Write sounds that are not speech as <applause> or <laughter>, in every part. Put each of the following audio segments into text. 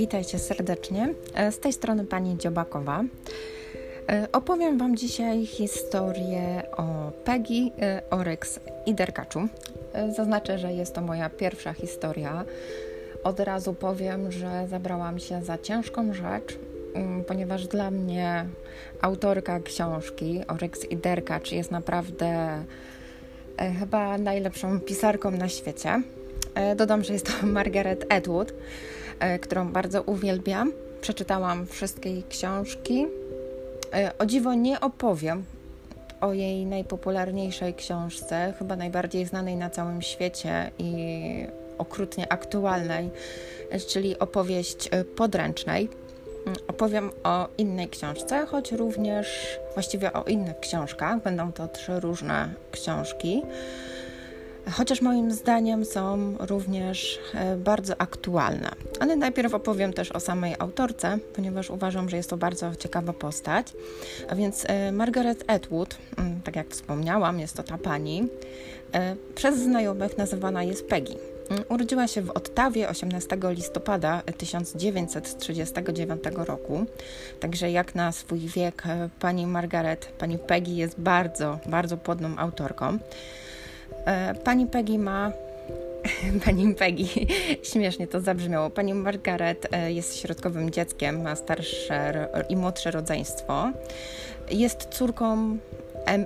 Witajcie serdecznie. E, z tej strony pani Dziobakowa. E, opowiem Wam dzisiaj historię o Peggy, e, Oryx i Derkaczu. Zaznaczę, że jest to moja pierwsza historia. Od razu powiem, że zabrałam się za ciężką rzecz, mm, ponieważ dla mnie autorka książki Oryx i Derkacz jest naprawdę chyba najlepszą pisarką na świecie. Dodam, że jest to <laughs> Margaret Atwood. E, którą bardzo uwielbiam. Przeczytałam wszystkie jej książki. E, o dziwo nie opowiem o jej najpopularniejszej książce, chyba najbardziej znanej na całym świecie i okrutnie aktualnej, czyli opowieść e, podręcznej. Mm, opowiem o innej książce, choć również właściwie o innych książkach. Będą to trzy różne książki chociaż moim zdaniem są również e, bardzo aktualne. Ale najpierw opowiem też o samej autorce, ponieważ uważam, że jest to bardzo ciekawa postać. A więc e, Margaret Atwood, mm, tak jak wspomniałam, jest to ta pani, e, przez znajomych nazywana jest Peggy. Mm, urodziła się w Ottawie 18 listopada 1939 roku, także jak na swój wiek pani Margaret, pani Peggy jest bardzo, bardzo płodną autorką. E, pani Peggy ma <laughs> Pani Peggy, <laughs> śmiesznie to zabrzmiało. Pani Margaret e, jest środkowym dzieckiem, ma starsze i młodsze rodzeństwo. Jest córką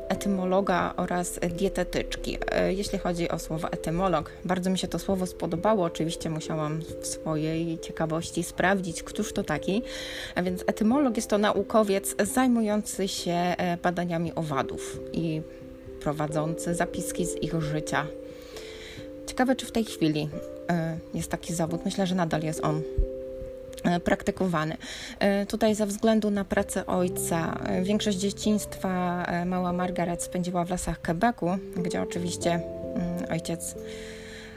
etymologa oraz dietetyczki. E, jeśli chodzi o słowo etymolog, bardzo mi się to słowo spodobało. Oczywiście musiałam w swojej ciekawości sprawdzić, któż to taki. A więc etymolog jest to naukowiec zajmujący się badaniami owadów i prowadzący zapiski z ich życia. Ciekawe, czy w tej chwili e, jest taki zawód. Myślę, że nadal jest on e, praktykowany. E, tutaj ze względu na pracę ojca, większość dzieciństwa mała Margaret spędziła w lasach Quebecu, gdzie oczywiście mm, ojciec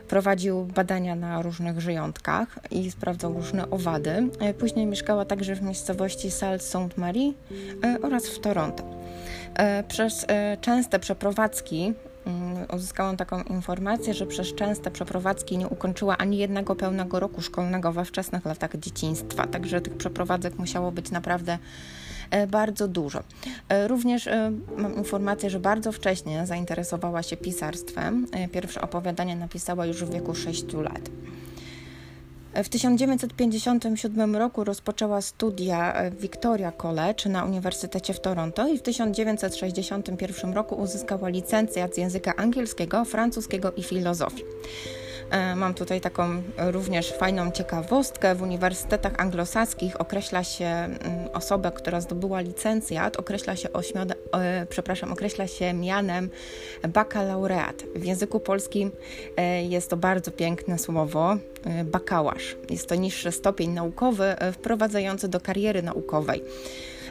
prowadził badania na różnych żyjątkach i sprawdzał różne owady. Później mieszkała także w miejscowości Salle-Sainte-Marie oraz w Toronto. E, przez e, częste przeprowadzki mm, uzyskałam taką informację, że przez częste przeprowadzki nie ukończyła ani jednego pełnego roku szkolnego we wczesnych latach dzieciństwa, także tych przeprowadzek musiało być naprawdę e, bardzo dużo. Również mam informację, że bardzo wcześnie zainteresowała się pisarstwem. Pierwsze opowiadanie napisała już w wieku 6 lat. W 1957 roku rozpoczęła studia w Victoria College na Uniwersytecie w Toronto i w 1961 roku uzyskała licencjat z języka angielskiego, francuskiego i filozofii. E, mam tutaj taką również fajną ciekawostkę. W uniwersytetach anglosaskich określa się mm, osobę, która zdobyła licencjat, określa się, ośmiode, e, przepraszam, określa się mianem bakalaureat. W języku polskim e, jest to bardzo piękne słowo bakałasz. Jest to niższy stopień naukowy wprowadzający do kariery naukowej.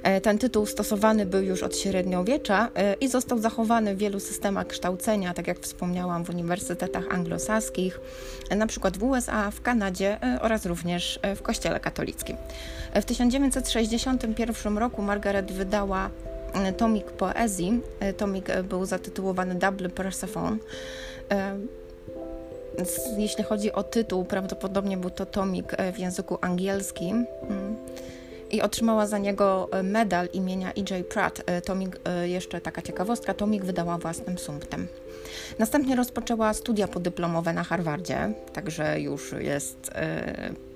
E, ten tytuł stosowany był już od średniowiecza e, i został zachowany w wielu systemach kształcenia, tak jak wspomniałam, w uniwersytetach anglosaskich, e, na przykład w USA, w Kanadzie oraz również w Kościele katolickim. W 1961 roku Margaret wydała tomik poezji. Tomik był zatytułowany Double Persephone. Jeśli chodzi o tytuł, prawdopodobnie był to tomik w języku angielskim. I otrzymała za niego e, medal imienia E.J. Pratt. E, Tomik, e, jeszcze taka ciekawostka, Tomik wydała własnym sumptem. Następnie rozpoczęła studia podyplomowe na Harvardzie, także już jest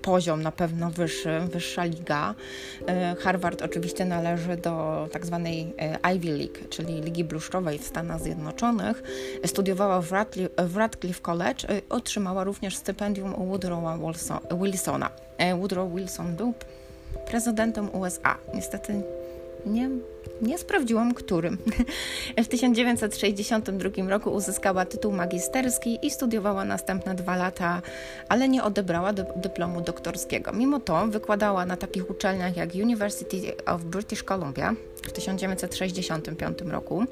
poziom na pewno wyższy, wyższa liga. Harvard oczywiście należy do tak zwanej Ivy League, czyli Ligi Bluszczowej w Stanach Zjednoczonych. Studiowała w Radcliffe, w Radcliffe College, otrzymała również stypendium Woodrowa Wilsona. Woodrow Wilson był prezydentem USA. Niestety nie, nie sprawdziłam którym. <laughs> W 1962 roku uzyskała tytuł magisterski i studiowała następne dwa lata, ale nie odebrała dyplomu doktorskiego. Mimo to wykładała na takich uczelniach jak University of British Columbia w 1965 roku,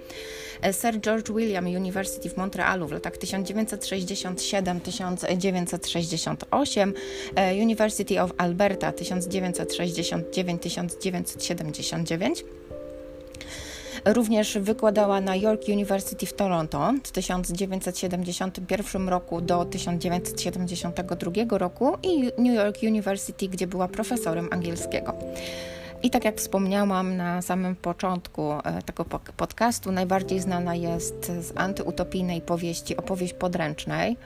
Sir George William University w Montrealu w latach 1967-1968, University of Alberta 1969-1979 Również wykładała na York University w Toronto w 1971 roku do 1972 roku i New York University, gdzie była profesorem angielskiego. I tak jak wspomniałam na samym początku e, tego podcastu, najbardziej znana jest z antyutopijnej powieści opowieść podręcznej,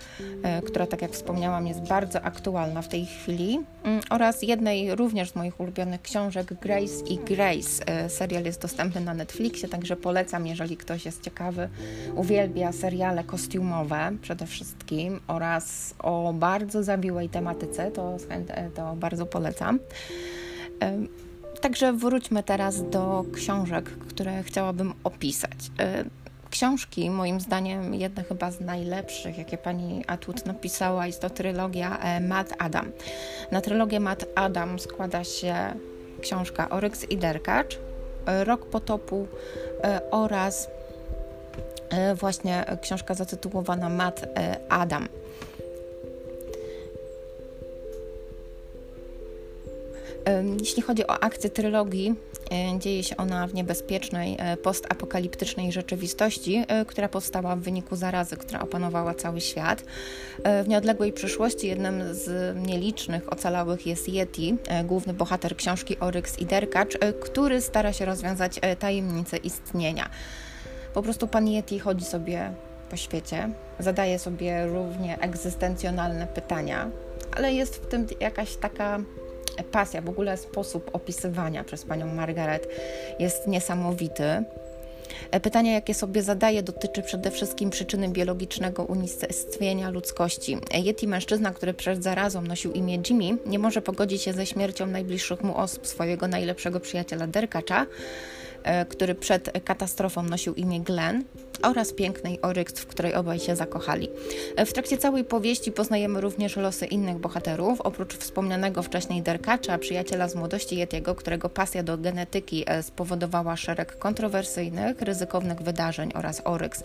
e, która, tak jak wspomniałam, jest bardzo aktualna w tej chwili, mm, oraz jednej również z moich ulubionych książek, Grace i Grace. E, serial jest dostępny na Netflixie, także polecam, jeżeli ktoś jest ciekawy, uwielbia seriale kostiumowe przede wszystkim oraz o bardzo zawiłej tematyce, to, to bardzo polecam. Także wróćmy teraz do książek, które chciałabym opisać. E, książki, moim zdaniem, jedna chyba z najlepszych, jakie pani Atwood napisała, jest to trylogia e, Matt Adam. Na trylogię Matt Adam składa się książka Oryx i Derkacz, e, Rok Potopu oraz właśnie książka zatytułowana Matt Adam. Jeśli chodzi o akcję trylogii, e, dzieje się ona w niebezpiecznej, e, postapokaliptycznej rzeczywistości, e, która powstała w wyniku zarazy, która opanowała cały świat. W nieodległej przyszłości jednym z nielicznych ocalałych jest Yeti, główny bohater książki Oryx i Derkacz, który stara się rozwiązać tajemnicę istnienia. Po prostu pan Yeti chodzi sobie po świecie, zadaje sobie równie egzystencjonalne pytania, ale jest w tym jakaś taka pasja, w ogóle sposób opisywania przez panią Margaret jest niesamowity. E, pytanie, jakie sobie zadaje, dotyczy przede wszystkim przyczyny biologicznego unicestwienia ludzkości. E, Yeti, mężczyzna, który przed zarazą nosił imię Jimmy, nie może pogodzić się ze śmiercią najbliższych mu osób, swojego najlepszego przyjaciela Derkacza, który przed katastrofą nosił imię Glenn, oraz pięknej Oryx, w której obaj się zakochali. E, w trakcie całej powieści poznajemy również losy innych bohaterów, oprócz wspomnianego wcześniej Derkacza, przyjaciela z młodości Yetiego, którego pasja do genetyki e, spowodowała szereg kontrowersyjnych, ryzykownych wydarzeń oraz Oryx,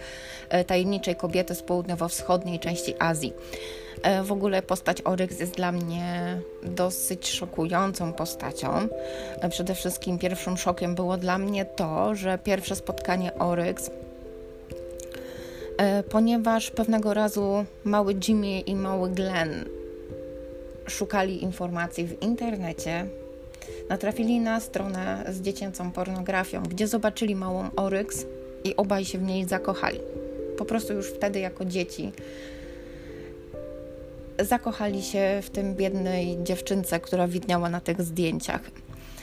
tajemniczej kobiety z południowo-wschodniej części Azji. E, w ogóle postać Oryx jest dla mnie dosyć szokującą postacią. E, przede wszystkim pierwszym szokiem było dla mnie to, że pierwsze spotkanie Oryx e, ponieważ pewnego razu mały Jimmy i mały Glenn szukali informacji w internecie, natrafili na stronę z dziecięcą pornografią, gdzie zobaczyli małą Oryx i obaj się w niej zakochali. Po prostu już wtedy jako dzieci zakochali się w tym biednej dziewczynce, która widniała na tych zdjęciach.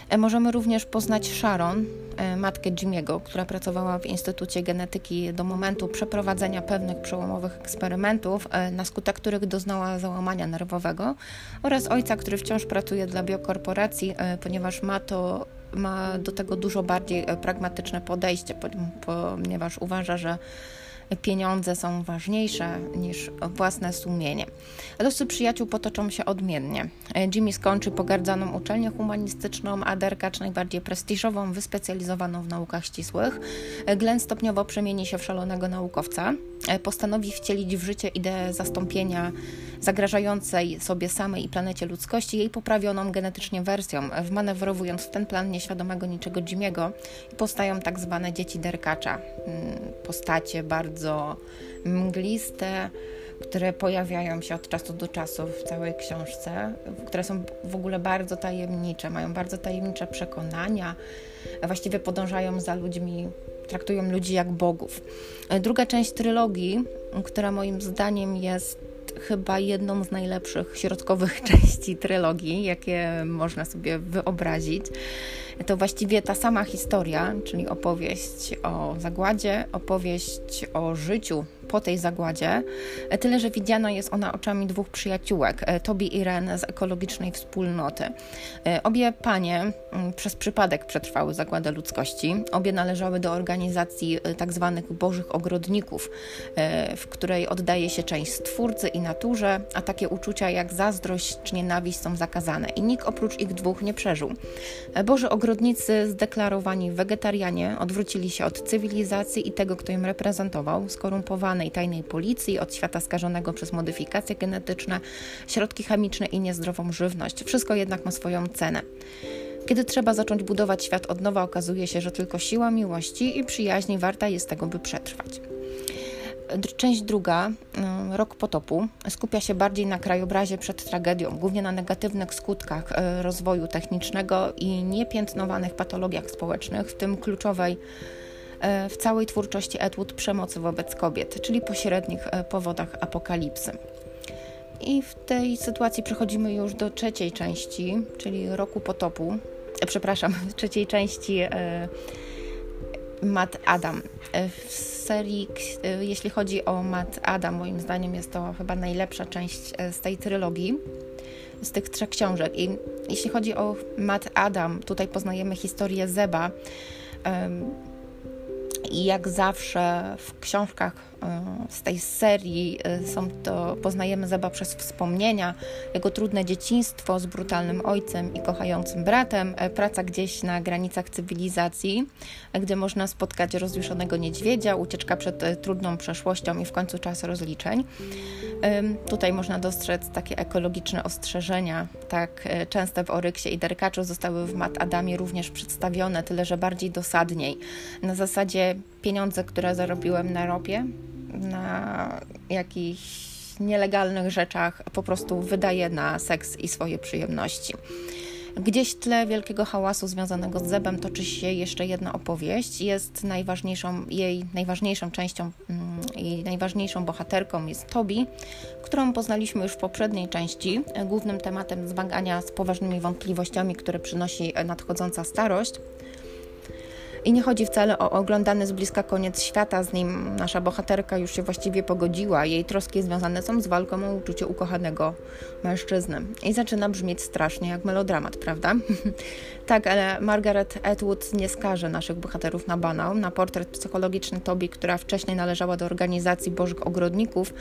E, możemy również poznać Sharon, e, matkę Jimiego, która pracowała w Instytucie Genetyki do momentu przeprowadzenia pewnych przełomowych eksperymentów, e, na skutek których doznała załamania nerwowego, oraz ojca, który wciąż pracuje dla biokorporacji, ponieważ ma to ma do tego dużo bardziej pragmatyczne podejście, ponieważ uważa, że pieniądze są ważniejsze niż własne sumienie. Losy przyjaciół potoczą się odmiennie. Jimmy skończy pogardzaną uczelnię humanistyczną, a Derkacz najbardziej prestiżową, wyspecjalizowaną w naukach ścisłych. Glenn stopniowo przemieni się w szalonego naukowca. Postanowi wcielić w życie ideę zastąpienia zagrażającej sobie samej i planecie ludzkości jej poprawioną genetycznie wersją, wmanewrowując w ten plan nieświadomego niczego Jimmy'ego i powstają tak zwane dzieci Derkacza. Mm, postacie bardzo mgliste, które pojawiają się od czasu do czasu w całej książce, które są w ogóle bardzo tajemnicze, mają bardzo tajemnicze przekonania, właściwie podążają za ludźmi, traktują ludzi jak bogów. Druga część trylogii, która moim zdaniem jest chyba jedną z najlepszych środkowych <laughs> części trylogii, jakie można sobie wyobrazić. To właściwie ta sama historia, czyli opowieść o zagładzie, opowieść o życiu po tej zagładzie, e, tyle że widziana jest ona oczami dwóch przyjaciółek, e, Tobi i Ren z ekologicznej wspólnoty. E, obie panie mm, przez przypadek przetrwały zagładę ludzkości. Obie należały do organizacji tak zwanych bożych ogrodników, w której oddaje się część stwórcy i naturze, a takie uczucia jak zazdrość czy nienawiść są zakazane i nikt oprócz ich dwóch nie przeżył. Boży ogrodnicy zdeklarowani wegetarianie odwrócili się od cywilizacji i tego, kto im reprezentował, skorumpowanej i tajnej policji, od świata skażonego przez modyfikacje genetyczne, środki chemiczne i niezdrową żywność. Wszystko jednak ma swoją cenę. Kiedy trzeba zacząć budować świat od nowa, okazuje się, że tylko siła miłości i przyjaźni warta jest tego, by przetrwać. Część druga, y, Rok potopu, skupia się bardziej na krajobrazie przed tragedią, głównie na negatywnych skutkach y, rozwoju technicznego i niepiętnowanych patologiach społecznych, w tym kluczowej w całej twórczości Edward przemocy wobec kobiet, czyli pośrednich powodach apokalipsy. I w tej sytuacji przechodzimy już do trzeciej części, czyli Roku potopu, przepraszam, <laughs> trzeciej części Matt Adam. E, w serii, e, jeśli chodzi o Matt Adam, moim zdaniem jest to chyba najlepsza część e, z tej trylogii, z tych trzech książek. I jeśli chodzi o Matt Adam, tutaj poznajemy historię Zeba. I jak zawsze w książkach z tej serii są to, poznajemy Zeba przez wspomnienia, jego trudne dzieciństwo z brutalnym ojcem i kochającym bratem, praca gdzieś na granicach cywilizacji, gdzie można spotkać rozjuszonego niedźwiedzia, ucieczka przed trudną przeszłością i w końcu czas rozliczeń. Tutaj można dostrzec takie ekologiczne ostrzeżenia, tak e, częste w Oryksie i Derkaczu zostały w Mat Adamie również przedstawione, tyle że bardziej dosadniej. Na zasadzie pieniądze, które zarobiłem na ropie, na jakichś nielegalnych rzeczach, po prostu wydaje na seks i swoje przyjemności. Gdzieś w tle wielkiego hałasu związanego z Zebem toczy się jeszcze jedna opowieść. Jest najważniejszą, jej najważniejszą częścią mm, i najważniejszą bohaterką jest Tobi, którą poznaliśmy już w poprzedniej części. Głównym tematem zmagania z poważnymi wątpliwościami, które przynosi nadchodząca starość. I nie chodzi wcale o oglądany z bliska koniec świata, z nim nasza bohaterka już się właściwie pogodziła. Jej troski związane są z walką o uczucie ukochanego mężczyzny. I zaczyna brzmieć strasznie jak melodramat, prawda? <laughs> tak, ale Margaret Atwood nie skaże naszych bohaterów na banał. Na portret psychologiczny Tobi, która wcześniej należała do organizacji Bożych Ogrodników,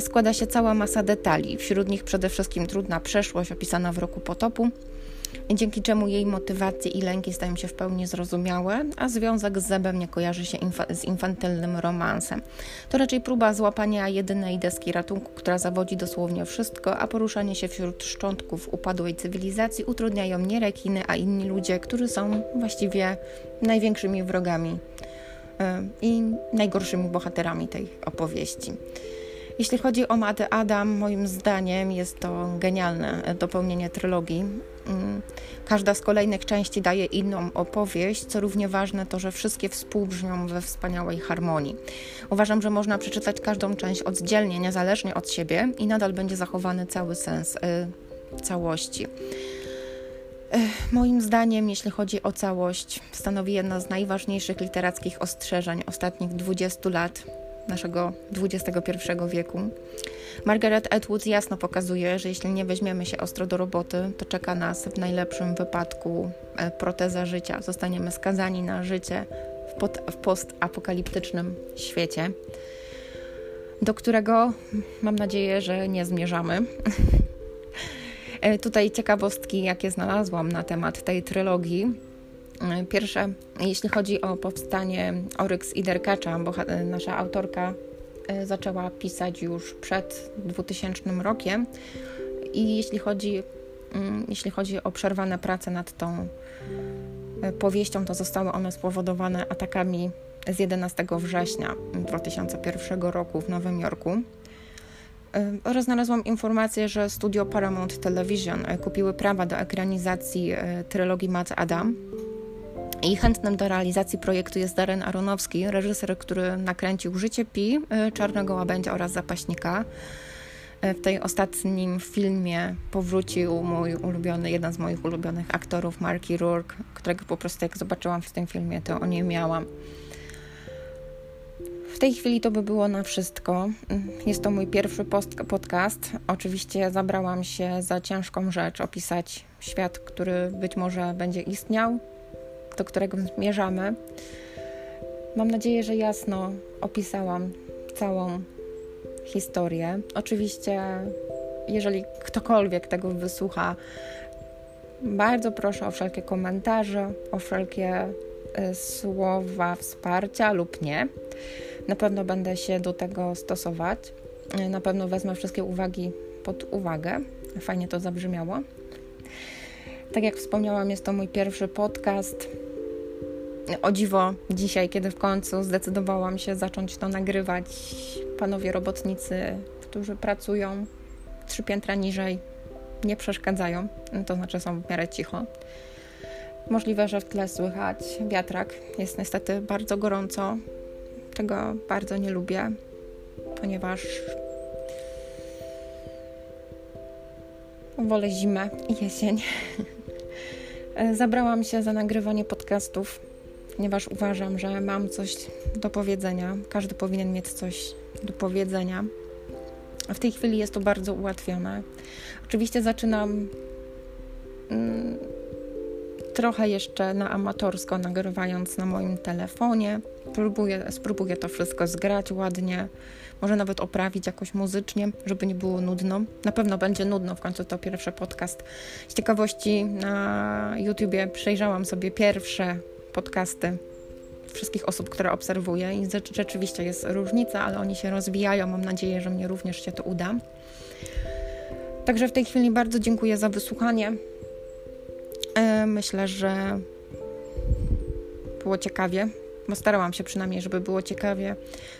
składa się cała masa detali. Wśród nich przede wszystkim trudna przeszłość opisana w roku potopu, dzięki czemu jej motywacje i lęki stają się w pełni zrozumiałe, a związek z Zebem nie kojarzy się z infantylnym romansem. To raczej próba złapania jedynej deski ratunku, która zawodzi dosłownie wszystko, a poruszanie się wśród szczątków upadłej cywilizacji utrudniają nie rekiny, a inni ludzie, którzy są właściwie największymi wrogami yy, i najgorszymi bohaterami tej opowieści. Jeśli chodzi o Matę Adam, moim zdaniem jest to genialne dopełnienie trylogii. Mm, każda z kolejnych części daje inną opowieść, co równie ważne to, że wszystkie współbrzmią we wspaniałej harmonii. Uważam, że można przeczytać każdą część oddzielnie, niezależnie od siebie i nadal będzie zachowany cały sens y, całości. Moim zdaniem, jeśli chodzi o całość, stanowi jedno z najważniejszych literackich ostrzeżeń ostatnich 20 lat naszego XXI wieku. Margaret Atwood jasno pokazuje, że jeśli nie weźmiemy się ostro do roboty, to czeka nas w najlepszym wypadku e, proteza życia. Zostaniemy skazani na życie w, w postapokaliptycznym świecie, do którego mam nadzieję, że nie zmierzamy. <laughs> E, tutaj ciekawostki, jakie znalazłam na temat tej trylogii Pierwsze, jeśli chodzi o powstanie Oryx i Derkacza, bo nasza autorka e, zaczęła pisać już przed 2000 rokiem i jeśli chodzi, mm, jeśli chodzi o przerwane prace nad tą e, powieścią, to zostały one spowodowane atakami z 11 września 2001 roku w Nowym Jorku. E, oraz znalazłam informację, że studio Paramount Television kupiły prawa do ekranizacji trylogii Matt Adam i chętnym do realizacji projektu jest Darren Aronowski, reżyser, który nakręcił Życie Pi, y, Czarnego Łabędzia oraz Zapaśnika. Y, w tej ostatnim filmie powrócił mój ulubiony, jeden z moich ulubionych aktorów, Marky Rourke, którego po prostu jak zobaczyłam w tym filmie, to o nie miałam. W tej chwili to by było na wszystko. Jest to mój pierwszy podcast. Oczywiście zabrałam się za ciężką rzecz opisać świat, który być może będzie istniał, do którego zmierzamy. Mam nadzieję, że jasno opisałam całą historię. Oczywiście, jeżeli ktokolwiek tego wysłucha, bardzo proszę o wszelkie komentarze, o wszelkie y, słowa wsparcia lub nie. Na pewno będę się do tego stosować. Y, na pewno wezmę wszystkie uwagi pod uwagę. Fajnie to zabrzmiało. Tak jak wspomniałam, jest to mój pierwszy podcast. O dziwo, dzisiaj, kiedy w końcu zdecydowałam się zacząć to nagrywać, panowie robotnicy, którzy pracują trzy piętra niżej, nie przeszkadzają, to znaczy są w miarę cicho. Możliwe, że w tle słychać wiatrak. Jest niestety bardzo gorąco. Tego bardzo nie lubię, ponieważ wolę zimę i jesień. <laughs> Zabrałam się za nagrywanie podcastów, ponieważ uważam, że mam coś do powiedzenia. Każdy powinien mieć coś do powiedzenia. W tej chwili jest to bardzo ułatwione. Oczywiście zaczynam mm, trochę jeszcze na amatorsko, nagrywając na moim telefonie. Próbuję, spróbuję to wszystko zgrać ładnie, może nawet oprawić jakoś muzycznie, żeby nie było nudno. Na pewno będzie nudno, w końcu to pierwszy podcast. Z ciekawości na YouTubie przejrzałam sobie pierwsze podcasty wszystkich osób, które obserwuję i rzeczywiście jest różnica, ale oni się rozwijają. Mam nadzieję, że mnie również się to uda. Także w tej chwili bardzo dziękuję za wysłuchanie. E, myślę, że było ciekawie, bo starałam się przynajmniej, żeby było ciekawie.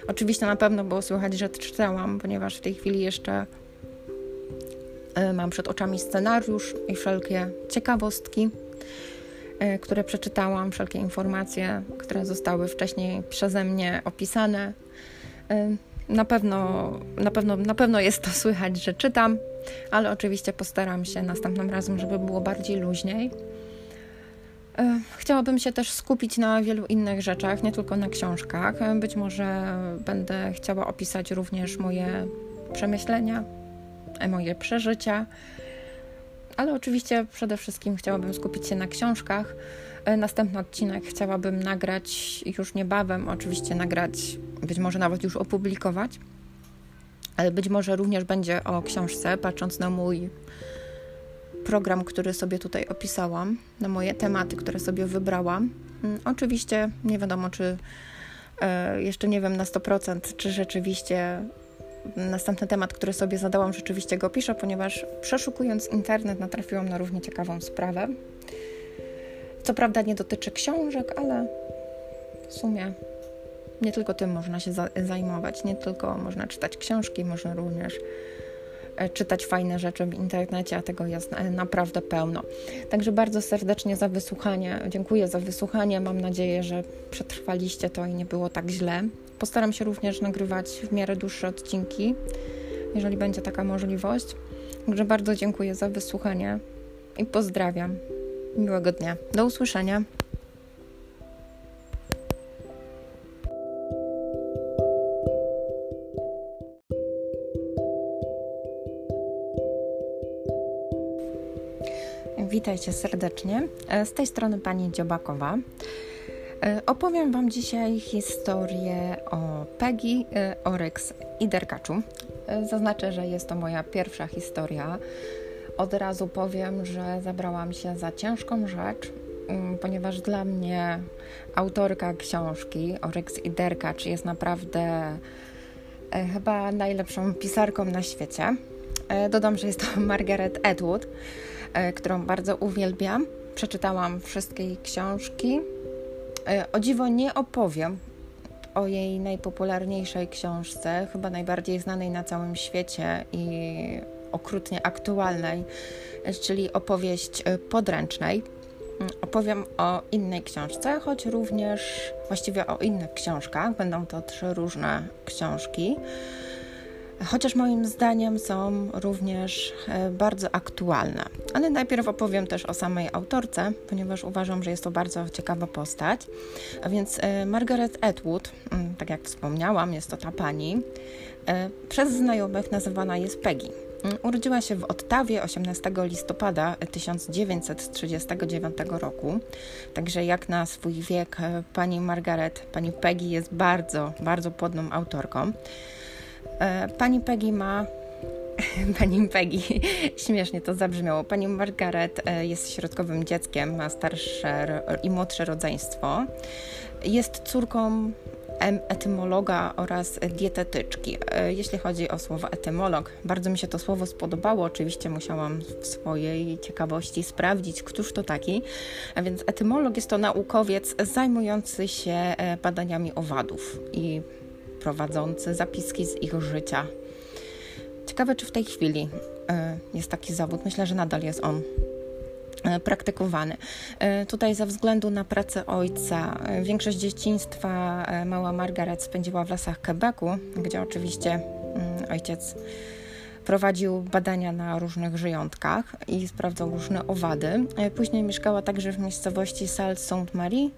Oczywiście na pewno było słychać, że czytałam, ponieważ w tej chwili jeszcze e, mam przed oczami scenariusz i wszelkie ciekawostki, które przeczytałam, wszelkie informacje, które zostały wcześniej przeze mnie opisane. Na pewno, na pewno, na pewno jest to słychać, że czytam, ale oczywiście postaram się następnym razem, żeby było bardziej luźniej. E, chciałabym się też skupić na wielu innych rzeczach, nie tylko na książkach. Być może będę chciała opisać również moje przemyślenia, e, moje przeżycia, ale oczywiście przede wszystkim chciałabym skupić się na książkach. E, następny odcinek chciałabym nagrać już niebawem, oczywiście nagrać, być może nawet już opublikować, ale być może również będzie o książce, patrząc na mój program, który sobie tutaj opisałam, na moje tematy, które sobie wybrałam. Mm, oczywiście nie wiadomo, czy e, jeszcze nie wiem na 100%, czy rzeczywiście następny temat, który sobie zadałam, rzeczywiście go piszę, ponieważ przeszukując internet natrafiłam na równie ciekawą sprawę. Co prawda nie dotyczy książek, ale w sumie nie tylko tym można się zajmować, nie tylko można czytać książki, można również E, czytać fajne rzeczy w internecie, a tego jest e, naprawdę pełno. Także bardzo serdecznie za wysłuchanie. Dziękuję za wysłuchanie. Mam nadzieję, że przetrwaliście to i nie było tak źle. Postaram się również nagrywać w miarę dłuższe odcinki, jeżeli będzie taka możliwość. Także bardzo dziękuję za wysłuchanie i pozdrawiam. Miłego dnia. Do usłyszenia. Witajcie serdecznie. E, z tej strony pani Dziobakowa. E, opowiem Wam dzisiaj historię o Peggy, e, Oryx i Derkaczu. Zaznaczę, że jest to moja pierwsza historia. Od razu powiem, że zabrałam się za ciężką rzecz, mm, ponieważ dla mnie autorka książki Oryx i Derkacz jest naprawdę chyba najlepszą pisarką na świecie. Dodam, że jest to <laughs> Margaret Atwood. E, którą bardzo uwielbiam. Przeczytałam wszystkie jej książki. E, o dziwo nie opowiem o jej najpopularniejszej książce, chyba najbardziej znanej na całym świecie i okrutnie aktualnej, e, czyli opowieść podręcznej. Mm, opowiem o innej książce, choć również właściwie o innych książkach. Będą to trzy różne książki chociaż moim zdaniem są również e, bardzo aktualne. Ale najpierw opowiem też o samej autorce, ponieważ uważam, że jest to bardzo ciekawa postać. A więc e, Margaret Atwood, mm, tak jak wspomniałam, jest to ta pani, e, przez znajomych nazywana jest Peggy. Mm, urodziła się w Ottawie 18 listopada 1939 roku, także jak na swój wiek pani Margaret, pani Peggy jest bardzo, bardzo płodną autorką. E, pani Peggy ma <laughs> Pani Peggy, <laughs> śmiesznie to zabrzmiało. Pani Margaret e, jest środkowym dzieckiem, ma starsze i młodsze rodzeństwo. Jest córką etymologa oraz dietetyczki. Jeśli chodzi o słowo etymolog, bardzo mi się to słowo spodobało. Oczywiście musiałam w swojej ciekawości sprawdzić, któż to taki. A więc etymolog jest to naukowiec zajmujący się badaniami owadów i prowadzący zapiski z ich życia. Ciekawe, czy w tej chwili jest taki zawód. Myślę, że nadal jest on E, praktykowany. E, tutaj ze względu na pracę ojca, e, większość dzieciństwa mała Margaret spędziła w lasach Quebecu, gdzie oczywiście mm, ojciec prowadził badania na różnych żyjątkach i sprawdzał różne owady. Później mieszkała także w miejscowości Salle-Sainte-Marie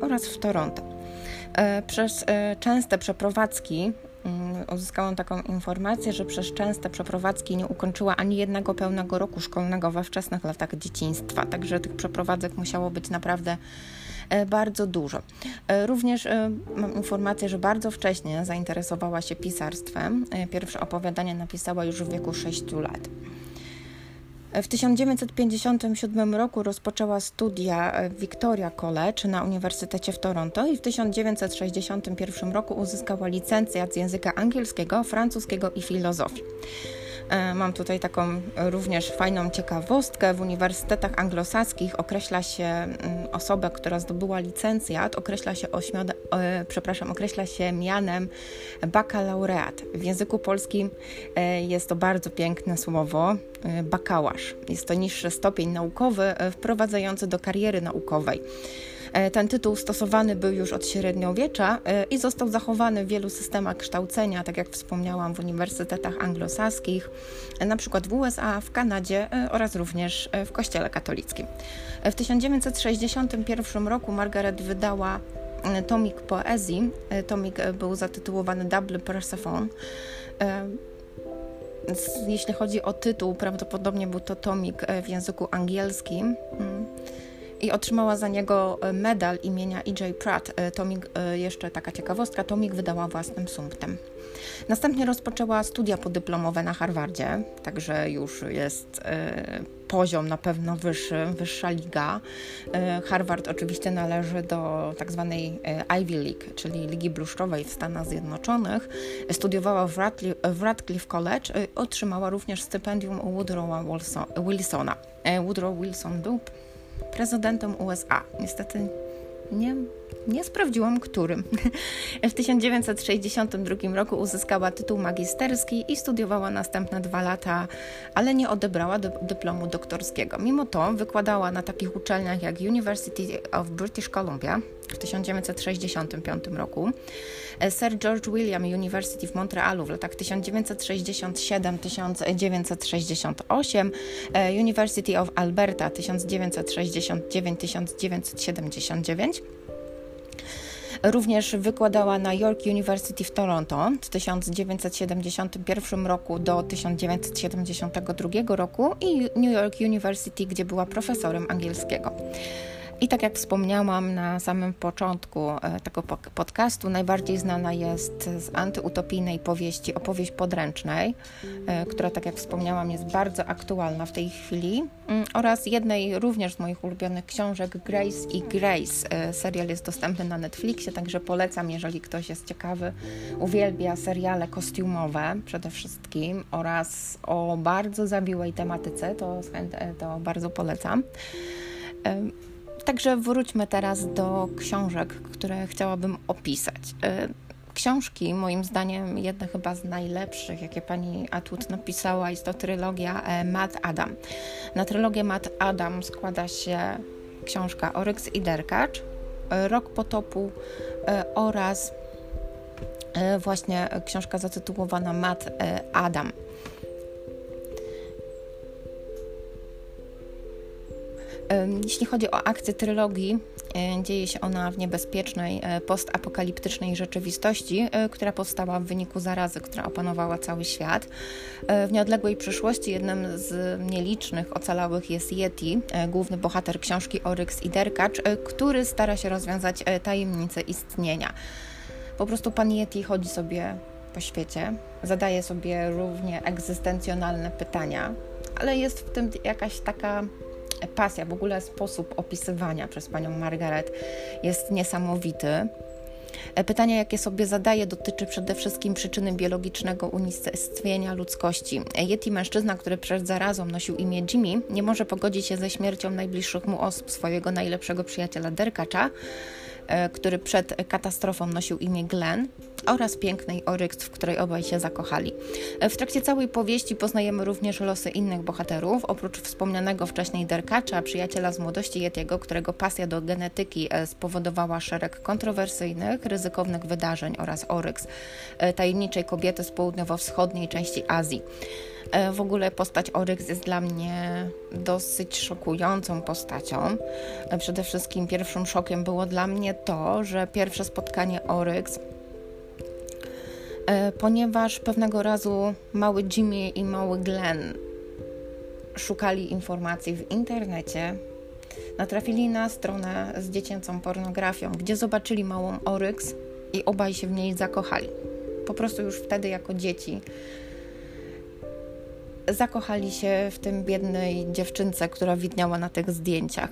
oraz w Toronto. Przez częste przeprowadzki Mm, uzyskałam taką informację, że przez częste przeprowadzki nie ukończyła ani jednego pełnego roku szkolnego we wczesnych latach dzieciństwa, także tych przeprowadzek musiało być naprawdę e, bardzo dużo. E, również e, mam informację, że bardzo wcześnie zainteresowała się pisarstwem. Pierwsze opowiadanie napisała już w wieku 6 lat. W 1957 roku rozpoczęła studia w Victoria College na Uniwersytecie w Toronto i w 1961 roku uzyskała licencjat z języka angielskiego, francuskiego i filozofii. E, mam tutaj taką również fajną ciekawostkę. W uniwersytetach anglosaskich określa się mm, osobę, która zdobyła licencjat, określa się, ośmiode, e, przepraszam, określa się mianem bakalaureat. W języku polskim e, jest to bardzo piękne słowo bakałasz. Jest to niższy stopień naukowy wprowadzający do kariery naukowej. E, ten tytuł stosowany był już od średniowiecza e, i został zachowany w wielu systemach kształcenia, tak jak wspomniałam, w uniwersytetach anglosaskich, e, na przykład w USA, w Kanadzie oraz również w Kościele katolickim. W 1961 roku Margaret wydała tomik poezji. Tomik był zatytułowany Double Persephone. Jeśli chodzi o tytuł, prawdopodobnie był to tomik w języku angielskim. I otrzymała za niego e, medal imienia E.J. Pratt. E, Tomik, e, jeszcze taka ciekawostka, Tomik wydała własnym sumptem. Następnie rozpoczęła studia podyplomowe na Harvardzie, także już jest poziom na pewno wyższy, wyższa liga. Harvard oczywiście należy do tak zwanej Ivy League, czyli Ligi Bluszczowej w Stanach Zjednoczonych. Studiowała w Radcliffe, w Radcliffe College, otrzymała również stypendium Woodrowa Wilsona. Woodrow Wilson był prezydentem USA. Niestety nie, nie sprawdziłam którym. <laughs> W 1962 roku uzyskała tytuł magisterski i studiowała następne dwa lata, ale nie odebrała dyplomu doktorskiego. Mimo to wykładała na takich uczelniach jak University of British Columbia w 1965 roku, Sir George William University w Montrealu w latach 1967-1968, University of Alberta 1969-1979 Również wykładała na York University w Toronto w 1971 roku do 1972 roku i New York University, gdzie była profesorem angielskiego. I tak jak wspomniałam na samym początku e, tego podcastu, najbardziej znana jest z antyutopijnej powieści Opowieść podręcznej, e, która, tak jak wspomniałam, jest bardzo aktualna w tej chwili, mm, oraz jednej również z moich ulubionych książek, Grace i Grace. E, serial jest dostępny na Netflixie, także polecam, jeżeli ktoś jest ciekawy, uwielbia seriale kostiumowe przede wszystkim oraz o bardzo zabiłej tematyce, to, to bardzo polecam. Także wróćmy teraz do książek, które chciałabym opisać. E, książki, moim zdaniem, jedne chyba z najlepszych, jakie pani Atwood napisała, jest to trylogia e, Matt Adam. Na trylogię Matt Adam składa się książka Oryx i Derkacz, e, Rok potopu oraz właśnie książka zatytułowana Matt Adam. Jeśli chodzi o akcję trylogii, e, dzieje się ona w niebezpiecznej, e, postapokaliptycznej rzeczywistości, e, która powstała w wyniku zarazy, która opanowała cały świat. W nieodległej przyszłości jednym z nielicznych ocalałych jest Yeti, główny bohater książki Oryx i Derkacz, który stara się rozwiązać tajemnicę istnienia. Po prostu pan Yeti chodzi sobie po świecie, zadaje sobie równie egzystencjonalne pytania, ale jest w tym jakaś taka pasja, w ogóle sposób opisywania przez panią Margaret jest niesamowity. Pytanie, jakie sobie zadaje, dotyczy przede wszystkim przyczyny biologicznego unicestwienia ludzkości. Yeti, mężczyzna, który przed zarazą nosił imię Jimmy, nie może pogodzić się ze śmiercią najbliższych mu osób, swojego najlepszego przyjaciela Derkacza, E, który przed katastrofą nosił imię Glenn, oraz pięknej Oryx, w której obaj się zakochali. E, w trakcie całej powieści poznajemy również losy innych bohaterów, oprócz wspomnianego wcześniej Derkacza, przyjaciela z młodości Yetiego, którego pasja do genetyki e, spowodowała szereg kontrowersyjnych, ryzykownych wydarzeń oraz Oryx, tajemniczej kobiety z południowo-wschodniej części Azji. W ogóle postać Oryx jest dla mnie dosyć szokującą postacią. Przede wszystkim pierwszym szokiem było dla mnie to, że pierwsze spotkanie Oryx e, ponieważ pewnego razu mały Jimmy i mały Glenn szukali informacji w internecie, natrafili na stronę z dziecięcą pornografią, gdzie zobaczyli małą Oryx i obaj się w niej zakochali. Po prostu już wtedy, jako dzieci, zakochali się w tym biednej dziewczynce, która widniała na tych zdjęciach.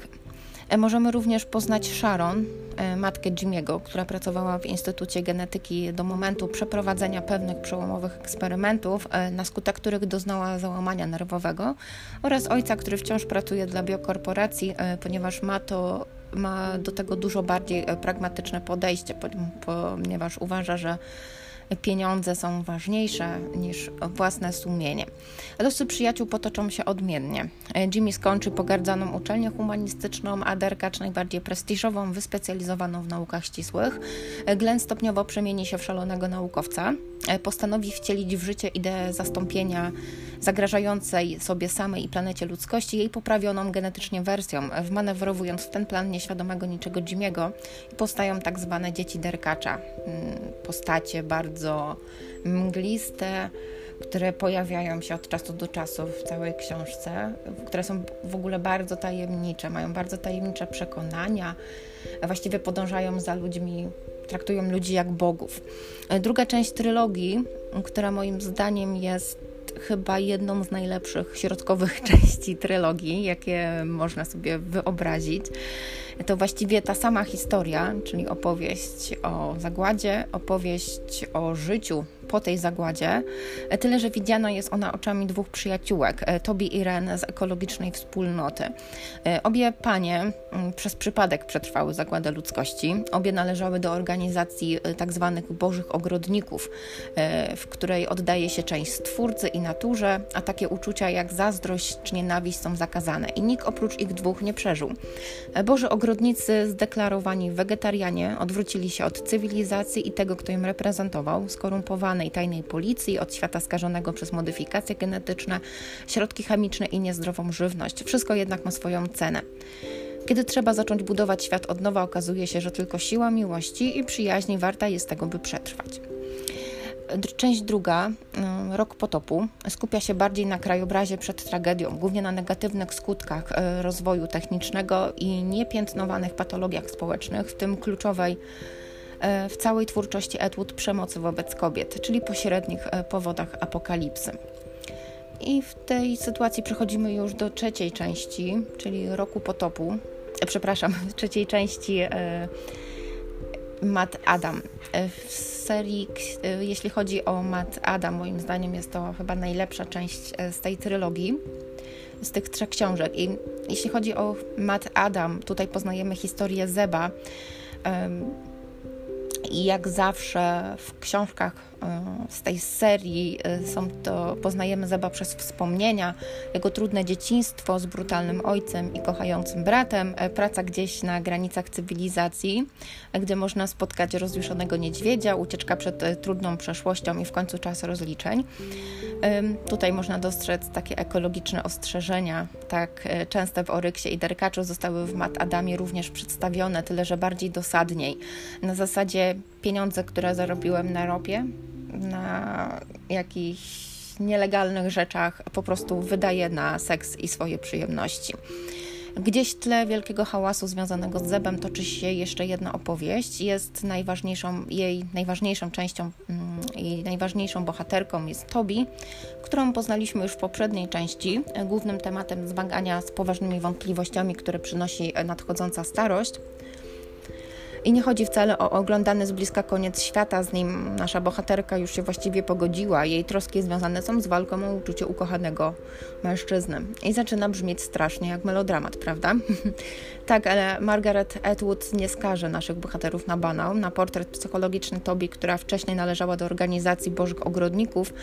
E, możemy również poznać Sharon, e, matkę Jimiego, która pracowała w Instytucie Genetyki do momentu przeprowadzenia pewnych przełomowych eksperymentów, e, na skutek których doznała załamania nerwowego, oraz ojca, który wciąż pracuje dla biokorporacji, ponieważ ma to ma do tego dużo bardziej pragmatyczne podejście, ponieważ uważa, że pieniądze są ważniejsze niż własne sumienie. Losy przyjaciół potoczą się odmiennie. Jimmy skończy pogardzaną uczelnię humanistyczną, a Derkacz najbardziej prestiżową, wyspecjalizowaną w naukach ścisłych. Glenn stopniowo przemieni się w szalonego naukowca. Postanowi wcielić w życie ideę zastąpienia zagrażającej sobie samej i planecie ludzkości jej poprawioną genetycznie wersją, wmanewrowując w ten plan nieświadomego niczego Jimmy'ego i powstają tak zwane dzieci Derkacza. Mm, postacie bardzo mgliste, które pojawiają się od czasu do czasu w całej książce, które są w ogóle bardzo tajemnicze, mają bardzo tajemnicze przekonania, właściwie podążają za ludźmi, traktują ludzi jak bogów. Druga część trylogii, która moim zdaniem jest chyba jedną z najlepszych środkowych <laughs> części trylogii, jakie można sobie wyobrazić. To właściwie ta sama historia, czyli opowieść o zagładzie, opowieść o życiu po tej zagładzie, e, tyle że widziana jest ona oczami dwóch przyjaciółek, e, Tobi i Ren z ekologicznej wspólnoty. E, obie panie przez przypadek przetrwały zagładę ludzkości. Obie należały do organizacji tak zwanych bożych ogrodników, w której oddaje się część stwórcy i naturze, a takie uczucia jak zazdrość czy nienawiść są zakazane i nikt oprócz ich dwóch nie przeżył. Boży ogrodnicy zdeklarowani wegetarianie odwrócili się od cywilizacji i tego, kto im reprezentował, skorumpowany i tajnej policji, od świata skażonego przez modyfikacje genetyczne, środki chemiczne i niezdrową żywność. Wszystko jednak ma swoją cenę. Kiedy trzeba zacząć budować świat od nowa, okazuje się, że tylko siła miłości i przyjaźni warta jest tego, by przetrwać. Część druga, mm, Rok potopu, skupia się bardziej na krajobrazie przed tragedią, głównie na negatywnych skutkach e, rozwoju technicznego i niepiętnowanych patologiach społecznych, w tym kluczowej w całej twórczości Edward przemocy wobec kobiet, czyli pośrednich e, powodach apokalipsy. I w tej sytuacji przechodzimy już do trzeciej części, czyli roku potopu. E, przepraszam, <laughs> trzeciej części Matt Adam. W serii, jeśli chodzi o Matt Adam, moim zdaniem jest to chyba najlepsza część z tej trylogii, z tych trzech książek. I jeśli chodzi o Matt Adam, tutaj poznajemy historię Zeba i jak zawsze w książkach z tej serii e, są to, poznajemy Zeba przez wspomnienia, jego trudne dzieciństwo z brutalnym ojcem i kochającym bratem, e, praca gdzieś na granicach cywilizacji, gdzie można spotkać rozjuszonego niedźwiedzia, ucieczka przed trudną przeszłością i w końcu czas rozliczeń. Tutaj można dostrzec takie ekologiczne ostrzeżenia, tak częste w Oryksie i Derkaczu zostały w Mat Adamie również przedstawione, tyle że bardziej dosadniej. Na zasadzie pieniądze, które zarobiłem na ropie, na jakichś nielegalnych rzeczach, po prostu wydaję na seks i swoje przyjemności. Gdzieś w tle wielkiego hałasu związanego z Zebem toczy się jeszcze jedna opowieść. Jest najważniejszą, jej najważniejszą częścią mm, najważniejszą bohaterką jest Tobi, którą poznaliśmy już w poprzedniej części. Głównym tematem zmagania z poważnymi wątpliwościami, które przynosi nadchodząca starość I nie chodzi wcale o oglądany z bliska koniec świata, z nim nasza bohaterka już się właściwie pogodziła. Jej troski związane są z walką o uczucie ukochanego mężczyzny. I zaczyna brzmieć strasznie jak melodramat, prawda? <laughs> tak, ale Margaret Atwood nie skaże naszych bohaterów na banał. Na portret psychologiczny Tobi, która wcześniej należała do organizacji Bożych Ogrodników,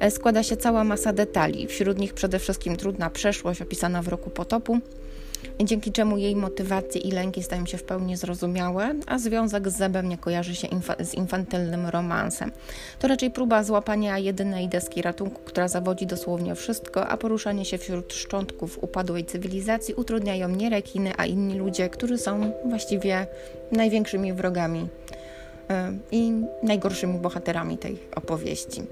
e, składa się cała masa detali. Wśród nich przede wszystkim trudna przeszłość opisana w roku potopu, dzięki czemu jej motywacje i lęki stają się w pełni zrozumiałe, a związek z Zebem nie kojarzy się z infantylnym romansem. To raczej próba złapania jedynej deski ratunku, która zawodzi dosłownie wszystko, a poruszanie się wśród szczątków upadłej cywilizacji utrudniają nie rekiny, a inni ludzie, którzy są właściwie największymi wrogami yy, i najgorszymi bohaterami tej opowieści.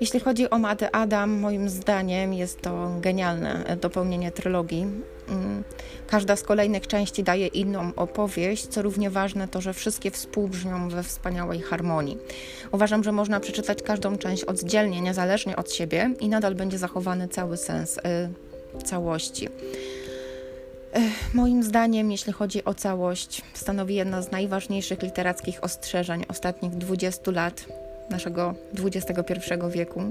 Jeśli chodzi o Mady Adam, moim zdaniem jest to genialne dopełnienie trylogii. Mm, każda z kolejnych części daje inną opowieść, co równie ważne to, że wszystkie współbrzmią we wspaniałej harmonii. Uważam, że można przeczytać każdą część oddzielnie, niezależnie od siebie i nadal będzie zachowany cały sens y, całości. Y, moim zdaniem, jeśli chodzi o całość, stanowi jedno z najważniejszych literackich ostrzeżeń ostatnich 20 lat naszego XXI wieku.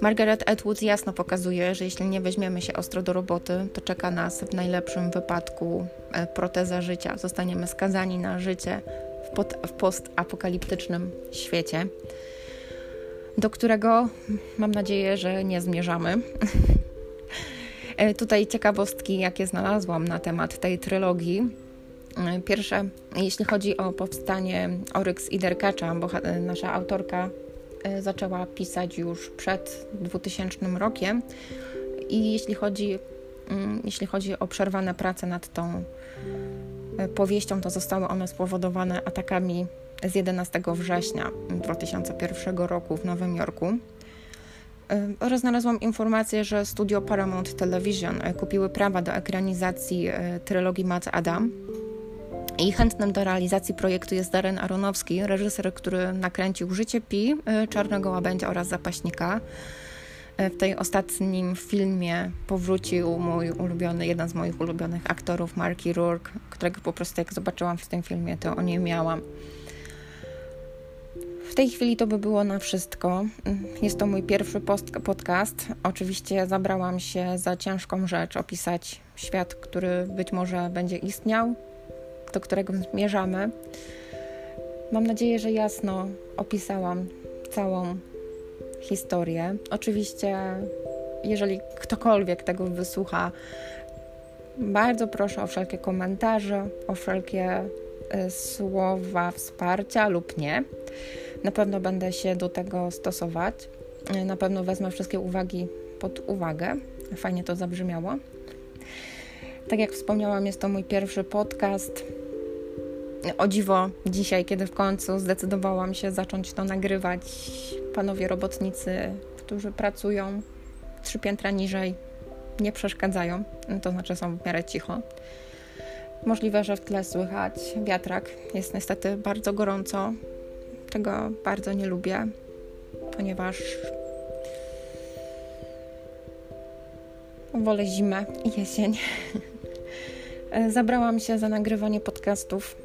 Margaret Atwood jasno pokazuje, że jeśli nie weźmiemy się ostro do roboty, to czeka nas w najlepszym wypadku e, proteza życia. Zostaniemy skazani na życie w, w postapokaliptycznym świecie, do którego mam nadzieję, że nie zmierzamy. <laughs> E, tutaj ciekawostki, jakie znalazłam na temat tej trylogii. E, pierwsze, jeśli chodzi o powstanie Oryx i Derkacza, bo nasza autorka zaczęła pisać już przed 2000 rokiem. I jeśli chodzi, mm, jeśli chodzi o przerwane prace nad tą e, powieścią, to zostały one spowodowane atakami z 11 września 2001 roku w Nowym Jorku. E, oraz znalazłam informację, że studio Paramount Television kupiły prawa do ekranizacji trylogii Matt Adam i chętnym do realizacji projektu jest Darren Aronowski, reżyser, który nakręcił Życie Pi, y, Czarnego Łabędzia oraz Zapaśnika. Y, w tej ostatnim filmie powrócił mój ulubiony, jeden z moich ulubionych aktorów, Marky Rourke, którego po prostu jak zobaczyłam w tym filmie, to o nie miałam. W tej chwili to by było na wszystko. Jest to mój pierwszy podcast. Oczywiście zabrałam się za ciężką rzecz opisać świat, który być może będzie istniał, do którego zmierzamy. Mam nadzieję, że jasno opisałam całą historię. Oczywiście, jeżeli ktokolwiek tego wysłucha, bardzo proszę o wszelkie komentarze, o wszelkie y, słowa wsparcia lub nie. Na pewno będę się do tego stosować. Y, na pewno wezmę wszystkie uwagi pod uwagę. Fajnie to zabrzmiało. Tak jak wspomniałam, jest to mój pierwszy podcast. O dziwo, dzisiaj, kiedy w końcu zdecydowałam się zacząć to nagrywać, panowie robotnicy, którzy pracują trzy piętra niżej, nie przeszkadzają, to znaczy są w miarę cicho. Możliwe, że w tle słychać wiatrak. Jest niestety bardzo gorąco. Tego bardzo nie lubię, ponieważ wolę zimę i jesień. <laughs> Zabrałam się za nagrywanie podcastów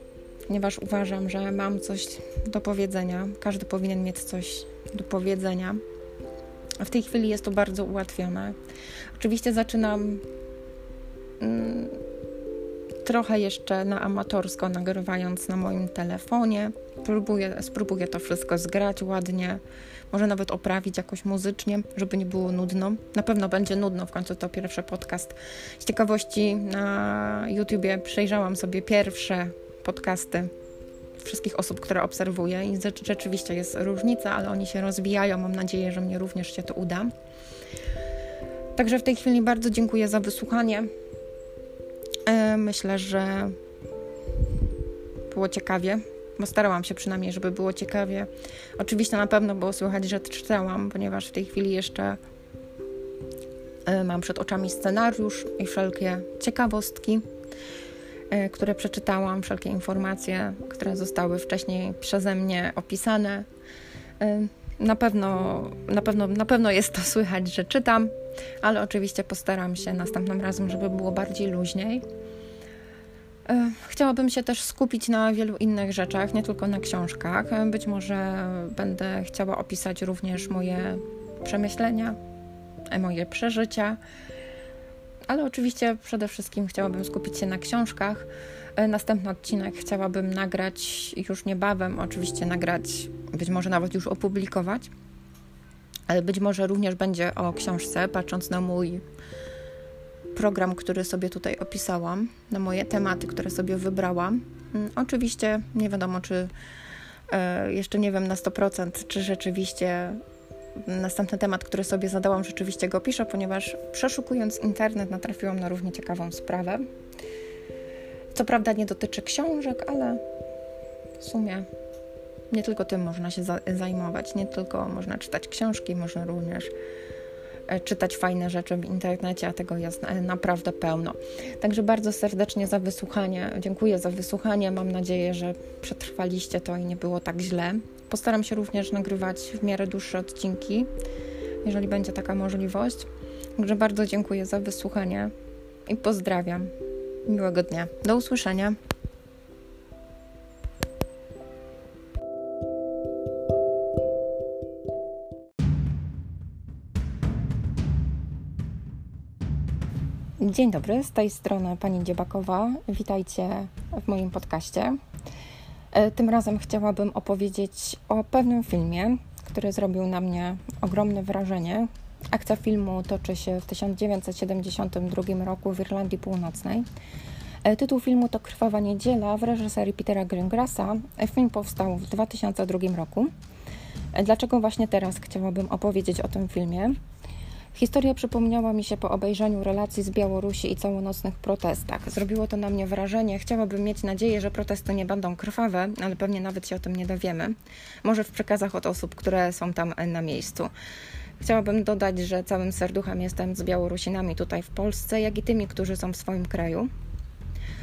ponieważ uważam, że mam coś do powiedzenia. Każdy powinien mieć coś do powiedzenia. W tej chwili jest to bardzo ułatwione. Oczywiście zaczynam mm, trochę jeszcze na amatorsko, nagrywając na moim telefonie. Próbuję, spróbuję to wszystko zgrać ładnie, może nawet oprawić jakoś muzycznie, żeby nie było nudno. Na pewno będzie nudno, w końcu to pierwszy podcast. Z ciekawości na YouTubie przejrzałam sobie pierwsze podcasty wszystkich osób, które obserwuję i rzeczywiście jest różnica, ale oni się rozwijają. Mam nadzieję, że mnie również się to uda. Także w tej chwili bardzo dziękuję za wysłuchanie. E, myślę, że było ciekawie, bo starałam się przynajmniej, żeby było ciekawie. Oczywiście na pewno było słychać, że czytałam, ponieważ w tej chwili jeszcze e, mam przed oczami scenariusz i wszelkie ciekawostki. E, które przeczytałam, wszelkie informacje, które zostały wcześniej przeze mnie opisane. E, na pewno, na pewno, na pewno jest to słychać, że czytam, ale oczywiście postaram się następnym razem, żeby było bardziej luźniej. Chciałabym się też skupić na wielu innych rzeczach, nie tylko na książkach. Być może będę chciała opisać również moje przemyślenia, moje przeżycia, ale oczywiście przede wszystkim chciałabym skupić się na książkach. Następny odcinek chciałabym nagrać już niebawem, oczywiście nagrać, być może nawet już opublikować, ale być może również będzie o książce, patrząc na mój program, który sobie tutaj opisałam, na moje tematy, które sobie wybrałam. Mm, oczywiście nie wiadomo, czy e, jeszcze nie wiem na 100%, czy rzeczywiście następny temat, który sobie zadałam, rzeczywiście go piszę, ponieważ przeszukując internet natrafiłam na równie ciekawą sprawę. Co prawda nie dotyczy książek, ale w sumie nie tylko tym można się zajmować, nie tylko można czytać książki, można również E, czytać fajne rzeczy w internecie, a tego jest e, naprawdę pełno. Także bardzo serdecznie za wysłuchanie. Dziękuję za wysłuchanie. Mam nadzieję, że przetrwaliście to i nie było tak źle. Postaram się również nagrywać w miarę dłuższe odcinki, jeżeli będzie taka możliwość. Także bardzo dziękuję za wysłuchanie i pozdrawiam. Miłego dnia. Do usłyszenia. Dzień dobry, z tej strony pani Dziebakowa. Witajcie w moim podcaście. E, tym razem chciałabym opowiedzieć o pewnym filmie, który zrobił na mnie ogromne wrażenie. Akcja filmu toczy się w 1972 roku w Irlandii Północnej. E, tytuł filmu to Krwawa Niedziela w reżyserii Petera Greengrassa. E, film powstał w 2002 roku. Dlaczego właśnie teraz chciałabym opowiedzieć o tym filmie? Historia przypomniała mi się po obejrzeniu relacji z Białorusi i całonocnych protestach. Zrobiło to na mnie wrażenie. Chciałabym mieć nadzieję, że protesty nie będą krwawe, ale pewnie nawet się o tym nie dowiemy. Może w przekazach od osób, które są tam na miejscu. Chciałabym dodać, że całym serduchem jestem z Białorusinami tutaj w Polsce, jak i tymi, którzy są w swoim kraju.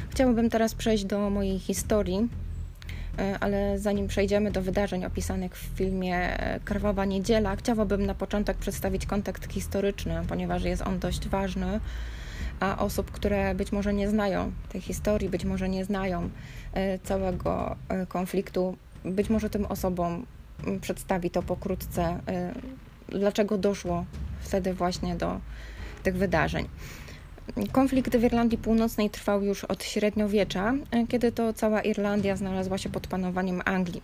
Chciałabym teraz przejść do mojej historii, ale zanim przejdziemy do wydarzeń opisanych w filmie e, Krwawa Niedziela, chciałabym na początek przedstawić kontekst historyczny, ponieważ jest on dość ważny, a osób, które być może nie znają tej historii, być może nie znają e, całego konfliktu, być może tym osobom przedstawi to pokrótce, dlaczego doszło wtedy właśnie do tych wydarzeń. Konflikt w Irlandii Północnej trwał już od średniowiecza, kiedy to cała Irlandia znalazła się pod panowaniem Anglii.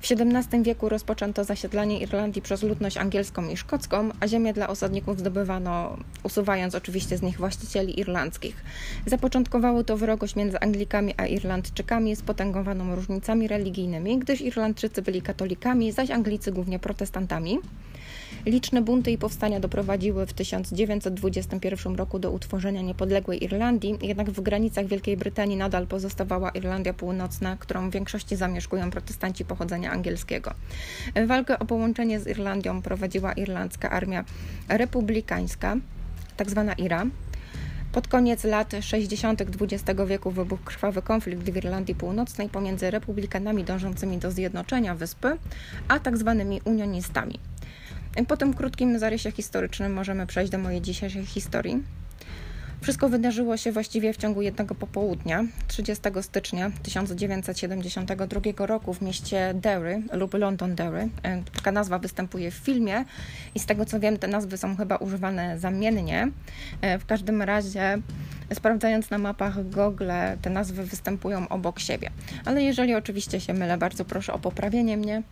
W XVII wieku rozpoczęto zasiedlanie Irlandii przez ludność angielską i szkocką, a ziemię dla osadników zdobywano, usuwając oczywiście z nich właścicieli irlandzkich. Zapoczątkowało to wrogość między Anglikami a Irlandczykami spotęgowaną różnicami religijnymi, gdyż Irlandczycy byli katolikami, zaś Anglicy głównie protestantami. Liczne bunty i powstania doprowadziły w 1921 roku do utworzenia niepodległej Irlandii, jednak w granicach Wielkiej Brytanii nadal pozostawała Irlandia Północna, którą w większości zamieszkują protestanci pochodzenia angielskiego. Walkę o połączenie z Irlandią prowadziła irlandzka armia republikańska, tzw. Tak IRA, pod koniec lat 60. XX wieku wybuchł krwawy konflikt w Irlandii Północnej pomiędzy republikanami dążącymi do zjednoczenia wyspy, a tzw. Tak unionistami. Po tym krótkim zarysie historycznym możemy przejść do mojej dzisiejszej historii. Wszystko wydarzyło się właściwie w ciągu jednego popołudnia, 30 stycznia 1972 roku w mieście Derry lub London Derry. E, taka nazwa występuje w filmie i z tego co wiem, te nazwy są chyba używane zamiennie. E, w każdym razie, sprawdzając na mapach Google, te nazwy występują obok siebie. Ale jeżeli oczywiście się mylę, bardzo proszę o poprawienie mnie.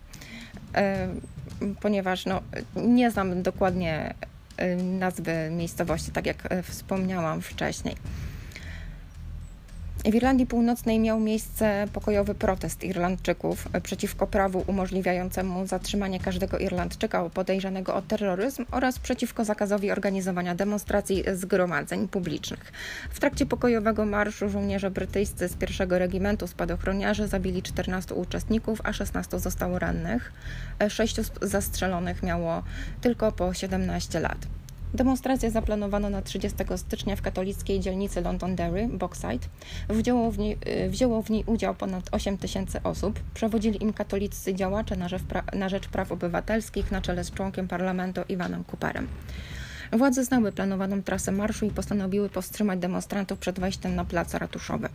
Ponieważ no, nie znam dokładnie y, nazwy miejscowości, tak jak y, wspomniałam wcześniej. W Irlandii Północnej miał miejsce pokojowy protest Irlandczyków przeciwko prawu umożliwiającemu zatrzymanie każdego Irlandczyka podejrzanego o terroryzm oraz przeciwko zakazowi organizowania demonstracji zgromadzeń publicznych. W trakcie pokojowego marszu żołnierze brytyjscy z pierwszego regimentu spadochroniarzy zabili 14 uczestników, a 16 zostało rannych. Sześciu zastrzelonych miało tylko po 17 lat. Demonstrację zaplanowano na 30 stycznia w katolickiej dzielnicy Londonderry, Boxside. Wzięło w, niej, y, wzięło w niej udział ponad 8 tysięcy osób. Przewodzi im katolicy działacze na rzecz, na rzecz praw obywatelskich na czele z członkiem parlamentu Iwanem Cooperem. Władze znały planowaną trasę marszu i postanowiły powstrzymać demonstrantów przed wejściem na plac ratuszowy.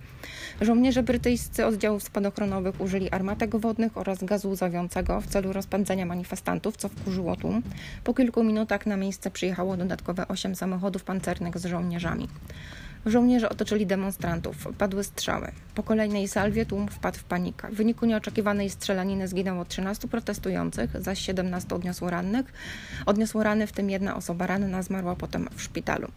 Żołnierze brytyjscy oddziałów spadochronowych użyli armatek wodnych oraz gazu łzawiącego w celu rozpędzenia manifestantów, co wkurzyło tłum. Po kilku minutach na miejsce przyjechało dodatkowe osiem samochodów pancernych z żołnierzami. Żołnierze otoczyli demonstrantów. Padły strzały. Po kolejnej salwie tłum wpadł w panikę. W wyniku nieoczekiwanej strzelaniny zginęło 13 protestujących, zaś 17 odniosło rannych. Odniosło rany, w tym jedna osoba ranna zmarła potem w szpitalu.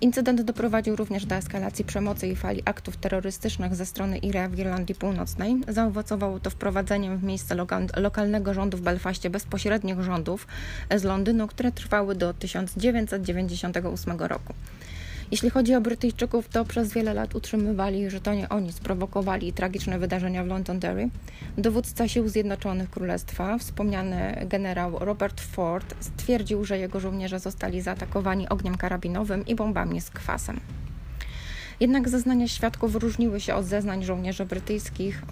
Incydent doprowadził również do eskalacji przemocy i fali aktów terrorystycznych ze strony IRA w Irlandii Północnej. Zaowocowało to wprowadzeniem w miejsce lokalnego rządu w Belfaście bezpośrednich rządów z Londynu, które trwały do 1998 roku. Jeśli chodzi o Brytyjczyków, to przez wiele lat utrzymywali, że to nie oni sprowokowali tragiczne wydarzenia w Londonderry. Dowódca Sił Zjednoczonych Królestwa, wspomniany generał Robert Ford, stwierdził, że jego żołnierze zostali zaatakowani ogniem karabinowym i bombami z kwasem. Jednak zeznania świadków różniły się od zeznań żołnierzy brytyjskich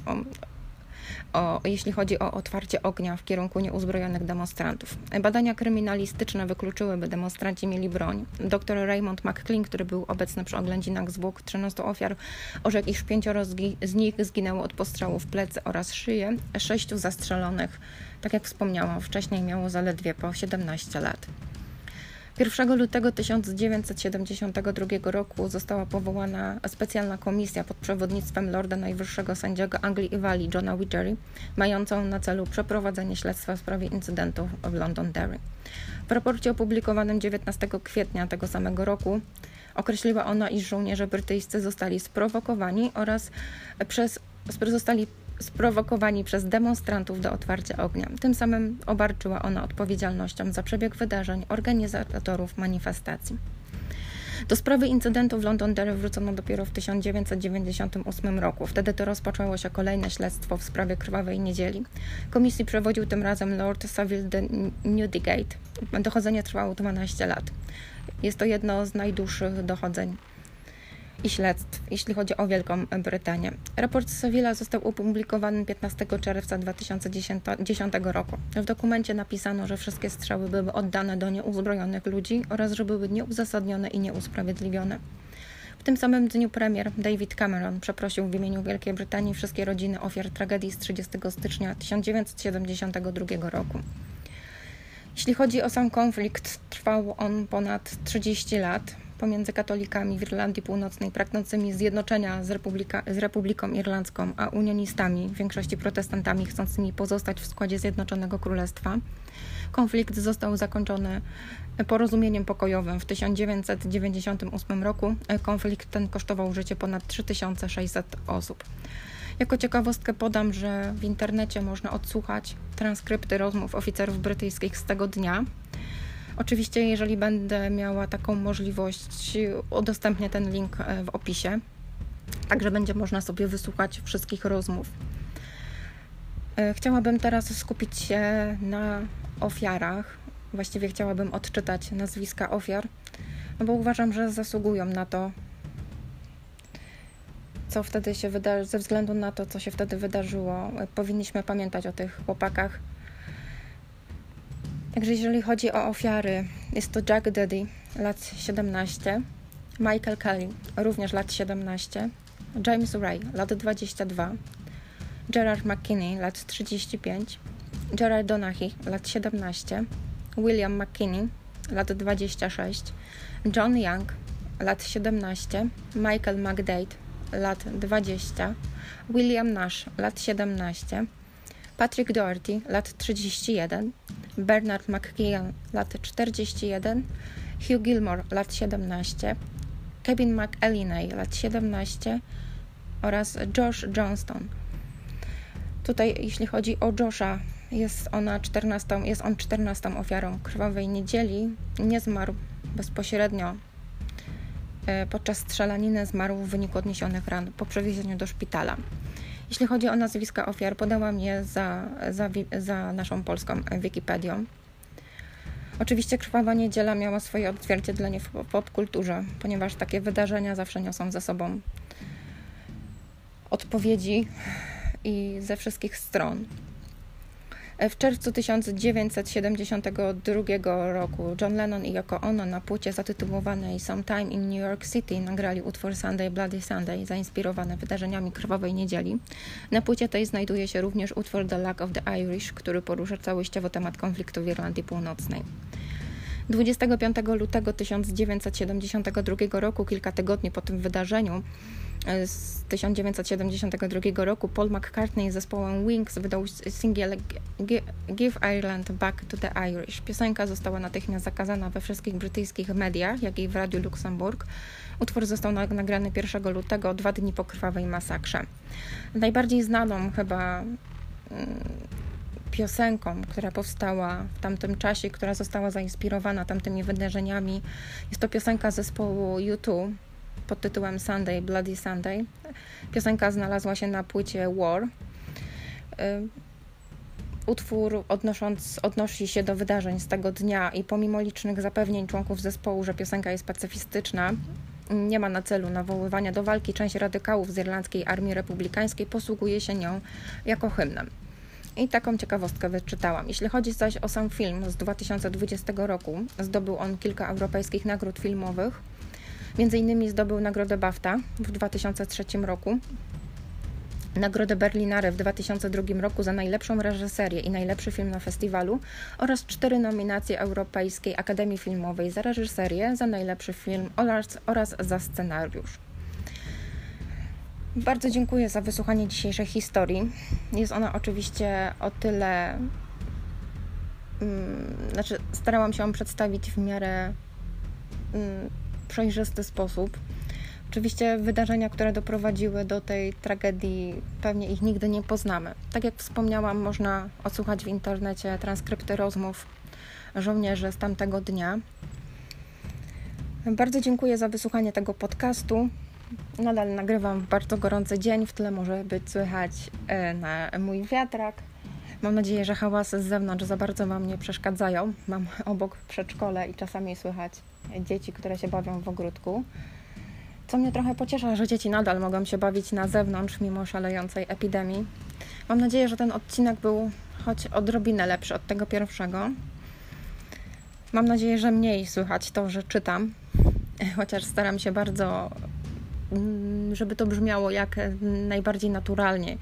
o, jeśli chodzi o otwarcie ognia w kierunku nieuzbrojonych demonstrantów. Badania kryminalistyczne wykluczyły, by demonstranci mieli broń. Dr Raymond McClean, który był obecny przy oględzinach zwłok 13 ofiar, orzekł, iż pięcioro z nich zginęło od postrzału w plecy oraz szyję, sześciu zastrzelonych, tak jak wspomniałam wcześniej, miało zaledwie po 17 lat. 1 lutego 1972 roku została powołana specjalna komisja pod przewodnictwem Lorda Najwyższego Sędziego Anglii i Walii Johna Widgery, mającą na celu przeprowadzenie śledztwa w sprawie incydentów w Londonderry. W raporcie opublikowanym 19 kwietnia tego samego roku określiła ona, iż żołnierze brytyjscy zostali sprowokowani oraz przez, zostali sprowokowani przez demonstrantów do otwarcia ognia. Tym samym obarczyła ona odpowiedzialnością za przebieg wydarzeń organizatorów manifestacji. Do sprawy incydentu w Londonderry wrócono dopiero w 1998 roku. Wtedy to rozpoczęło się kolejne śledztwo w sprawie Krwawej Niedzieli. Komisji przewodził tym razem Lord Savile de Newdigate. Dochodzenie trwało 12 lat. Jest to jedno z najdłuższych dochodzeń i śledztw, jeśli chodzi o Wielką Brytanię. Raport Sevilla został opublikowany 15 czerwca 2010 roku. W dokumencie napisano, że wszystkie strzały były oddane do nieuzbrojonych ludzi oraz że były nieuzasadnione i nieusprawiedliwione. W tym samym dniu premier David Cameron przeprosił w imieniu Wielkiej Brytanii wszystkie rodziny ofiar tragedii z 30 stycznia 1972 roku. Jeśli chodzi o sam konflikt, trwał on ponad 30 lat pomiędzy katolikami w Irlandii Północnej pragnącymi zjednoczenia z, Republika, z Republiką Irlandzką, a unionistami, w większości protestantami chcącymi pozostać w składzie Zjednoczonego Królestwa. Konflikt został zakończony porozumieniem pokojowym w 1998 roku. Konflikt ten kosztował życie ponad 3600 osób. Jako ciekawostkę podam, że w internecie można odsłuchać transkrypty rozmów oficerów brytyjskich z tego dnia, Oczywiście, jeżeli będę miała taką możliwość, udostępnię ten link e, w opisie. Także będzie można sobie wysłuchać wszystkich rozmów. E, chciałabym teraz skupić się na ofiarach. Właściwie chciałabym odczytać nazwiska ofiar, no bo uważam, że zasługują na to, co wtedy się wydarzyło, ze względu na to, co się wtedy wydarzyło. Powinniśmy pamiętać o tych chłopakach, Także jeżeli chodzi o ofiary, jest to Jack Daddy, lat 17, Michael Kelly, również lat 17, James Ray, lat 22, Gerard McKinney, lat 35, Gerard Donaghy, lat 17, William McKinney, lat 26, John Young, lat 17, Michael McDade, lat 20, William Nash, lat 17, Patrick Doherty, lat 31, Bernard McKeon, lat 41, Hugh Gilmore, lat 17, Kevin McElhinney, lat 17 oraz Josh Johnston. Tutaj, jeśli chodzi o Josha, jest, ona 14, jest on 14 ofiarą krwawej niedzieli. Nie zmarł bezpośrednio e, podczas strzelaniny, zmarł w wyniku odniesionych ran po przewiezieniu do szpitala. Jeśli chodzi o nazwiska ofiar, podałam je za, za, za naszą polską Wikipedią. Oczywiście Krwawa Niedziela miała swoje odzwierciedlenie w popkulturze, ponieważ takie wydarzenia zawsze niosą ze sobą odpowiedzi i ze wszystkich stron. W czerwcu 1972 roku John Lennon i Yoko Ono na płycie zatytułowanej Sometime in New York City nagrali utwór Sunday Bloody Sunday, zainspirowany wydarzeniami Krwawej Niedzieli. Na płycie tej znajduje się również utwór The Luck of the Irish, który porusza całościowo temat konfliktu w Irlandii Północnej. 25 lutego 1972 roku, kilka tygodni po tym wydarzeniu, z 1972 roku Paul McCartney z zespołem Wings wydał singiel Give Ireland Back to the Irish. Piosenka została natychmiast zakazana we wszystkich brytyjskich mediach, jak i w Radiu Luksemburg. Utwór został nagrany 1 lutego, dwa dni po krwawej masakrze. Najbardziej znaną chyba mm, piosenką, która powstała w tamtym czasie, która została zainspirowana tamtymi wydarzeniami, jest to piosenka zespołu U2 pod tytułem Sunday, Bloody Sunday. Piosenka znalazła się na płycie War. Y, utwór odnosząc, odnosi się do wydarzeń z tego dnia i pomimo licznych zapewnień członków zespołu, że piosenka jest pacyfistyczna, nie ma na celu nawoływania do walki, część radykałów z Irlandzkiej Armii Republikańskiej posługuje się nią jako hymnem. I taką ciekawostkę wyczytałam. Jeśli chodzi zaś o sam film z 2020 roku, zdobył on kilka europejskich nagród filmowych Między innymi zdobył nagrodę BAFTA w 2003 roku, nagrodę Berlinare w 2002 roku za najlepszą reżyserię i najlepszy film na festiwalu oraz cztery nominacje Europejskiej Akademii Filmowej za reżyserię, za najlepszy film oraz, za scenariusz. Bardzo dziękuję za wysłuchanie dzisiejszej historii. Jest ona oczywiście o tyle. Um, znaczy, starałam się ją przedstawić w miarę um, przejrzysty sposób. Oczywiście wydarzenia, które doprowadziły do tej tragedii, pewnie ich nigdy nie poznamy. Tak jak wspomniałam, można odsłuchać w internecie transkrypty rozmów żołnierzy z tamtego dnia. Bardzo dziękuję za wysłuchanie tego podcastu. Nadal nagrywam w bardzo gorący dzień, w tle może być słychać e, na mój wiatrak. Mam nadzieję, że hałasy z zewnątrz za bardzo Wam nie przeszkadzają. Mam obok przedszkole i czasami słychać dzieci, które się bawią w ogródku. Co mnie trochę pociesza, że dzieci nadal mogą się bawić na zewnątrz mimo szalejącej epidemii. Mam nadzieję, że ten odcinek był choć odrobinę lepszy od tego pierwszego. Mam nadzieję, że mniej słychać to, że czytam, chociaż staram się bardzo, mm, żeby to brzmiało jak najbardziej naturalnie.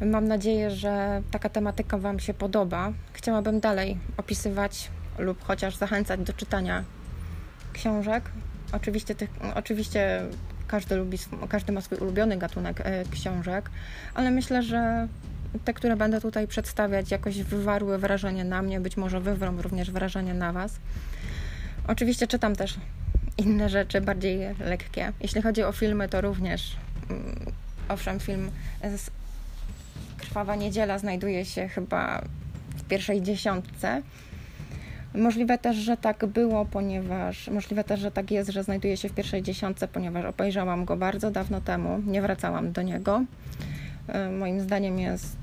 Mam nadzieję, że taka tematyka Wam się podoba. Chciałabym dalej opisywać lub chociaż zachęcać do czytania książek. Oczywiście, tych, oczywiście każdy, lubi, każdy ma swój ulubiony gatunek e, książek, ale myślę, że te, które będę tutaj przedstawiać, jakoś wywarły wrażenie na mnie, być może wywrą również wrażenie na Was. Oczywiście czytam też inne rzeczy, bardziej lekkie. Jeśli chodzi o filmy, to również, mm, owszem, film z Krwawa Niedziela znajduje się chyba w pierwszej dziesiątce, Możliwe też, że tak było, ponieważ możliwe też, że tak jest, że znajduje się w pierwszej dziesiątce, ponieważ obejrzałam go bardzo dawno temu, nie wracałam do niego. E, moim zdaniem jest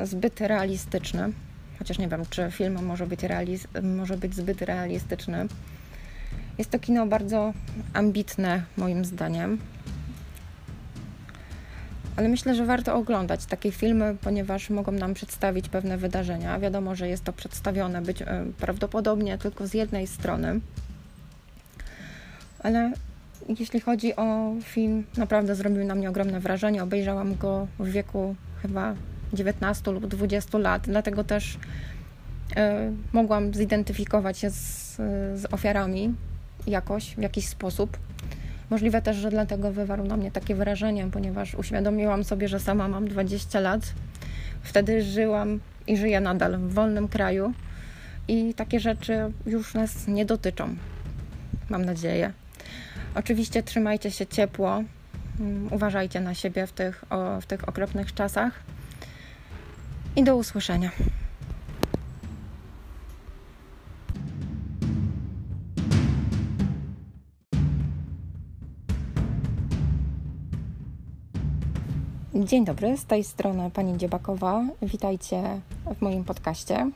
zbyt realistyczny, chociaż nie wiem, czy film może być, realiz- może być zbyt realistyczny. Jest to kino bardzo ambitne, moim zdaniem ale myślę, że warto oglądać takie filmy, ponieważ mogą nam przedstawić pewne wydarzenia. Wiadomo, że jest to przedstawione być e, prawdopodobnie tylko z jednej strony, ale jeśli chodzi o film, naprawdę zrobił na mnie ogromne wrażenie. Obejrzałam go w wieku chyba 19 lub 20 lat, dlatego też y, mogłam zidentyfikować się z, z ofiarami jakoś, w jakiś sposób. Możliwe też, że dlatego wywarł na mnie takie wrażenie, ponieważ uświadomiłam sobie, że sama mam 20 lat. Wtedy żyłam i żyję nadal w wolnym kraju i takie rzeczy już nas nie dotyczą. Mam nadzieję. Oczywiście trzymajcie się ciepło, mm, uważajcie na siebie w tych, o, w tych okropnych czasach i do usłyszenia. Dzień dobry, z tej strony pani Dziebakowa. Witajcie w moim podcaście.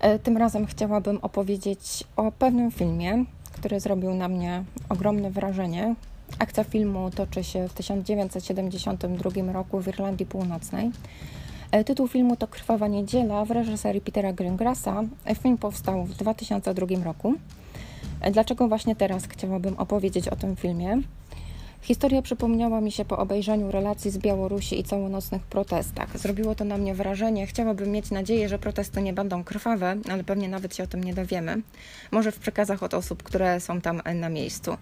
E, tym razem chciałabym opowiedzieć o pewnym filmie, który zrobił na mnie ogromne wrażenie. Akcja filmu toczy się w 1972 roku w Irlandii Północnej. E, tytuł filmu to Krwawa Niedziela w reżyserii Petera Greengrassa. E, film powstał w 2002 roku. Dlaczego właśnie teraz chciałabym opowiedzieć o tym filmie? Historia przypomniała mi się po obejrzeniu relacji z Białorusi i całonocnych protestach. Zrobiło to na mnie wrażenie. Chciałabym mieć nadzieję, że protesty nie będą krwawe, ale pewnie nawet się o tym nie dowiemy. Może w przekazach od osób, które są tam na miejscu.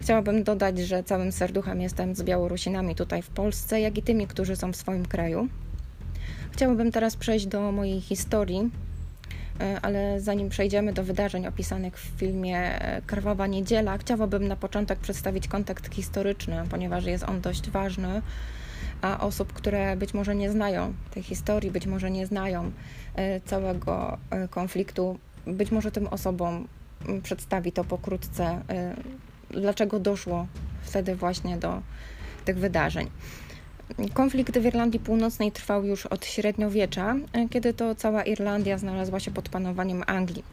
Chciałabym dodać, że całym serduchem jestem z Białorusinami tutaj w Polsce, jak i tymi, którzy są w swoim kraju. Chciałabym teraz przejść do mojej historii, ale zanim przejdziemy do wydarzeń opisanych w filmie e, Krwawa Niedziela, chciałabym na początek przedstawić kontekst historyczny, ponieważ jest on dość ważny, a osób, które być może nie znają tej historii, być może nie znają e, całego konfliktu, być może tym osobom przedstawi to pokrótce, dlaczego doszło wtedy właśnie do tych wydarzeń. Konflikt w Irlandii Północnej trwał już od średniowiecza, kiedy to cała Irlandia znalazła się pod panowaniem Anglii.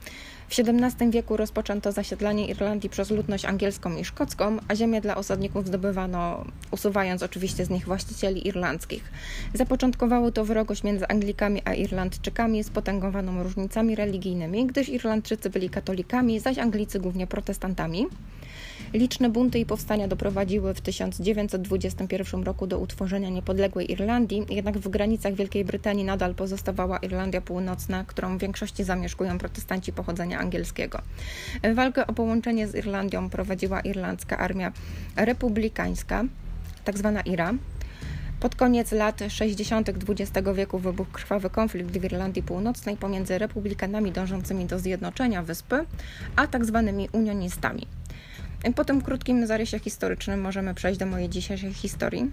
W XVII wieku rozpoczęto zasiedlanie Irlandii przez ludność angielską i szkocką, a ziemię dla osadników zdobywano, usuwając oczywiście z nich właścicieli irlandzkich. Zapoczątkowało to wrogość między Anglikami a Irlandczykami spotęgowaną różnicami religijnymi, gdyż Irlandczycy byli katolikami, zaś Anglicy głównie protestantami. Liczne bunty i powstania doprowadziły w 1921 roku do utworzenia niepodległej Irlandii, jednak w granicach Wielkiej Brytanii nadal pozostawała Irlandia Północna, którą w większości zamieszkują protestanci pochodzenia angielskiego. Walkę o połączenie z Irlandią prowadziła irlandzka armia republikańska, tak zwana IRA, pod koniec lat 60. XX wieku wybuchł krwawy konflikt w Irlandii Północnej pomiędzy republikanami dążącymi do zjednoczenia wyspy, a tak zwanymi unionistami. Po tym krótkim zarysie historycznym możemy przejść do mojej dzisiejszej historii.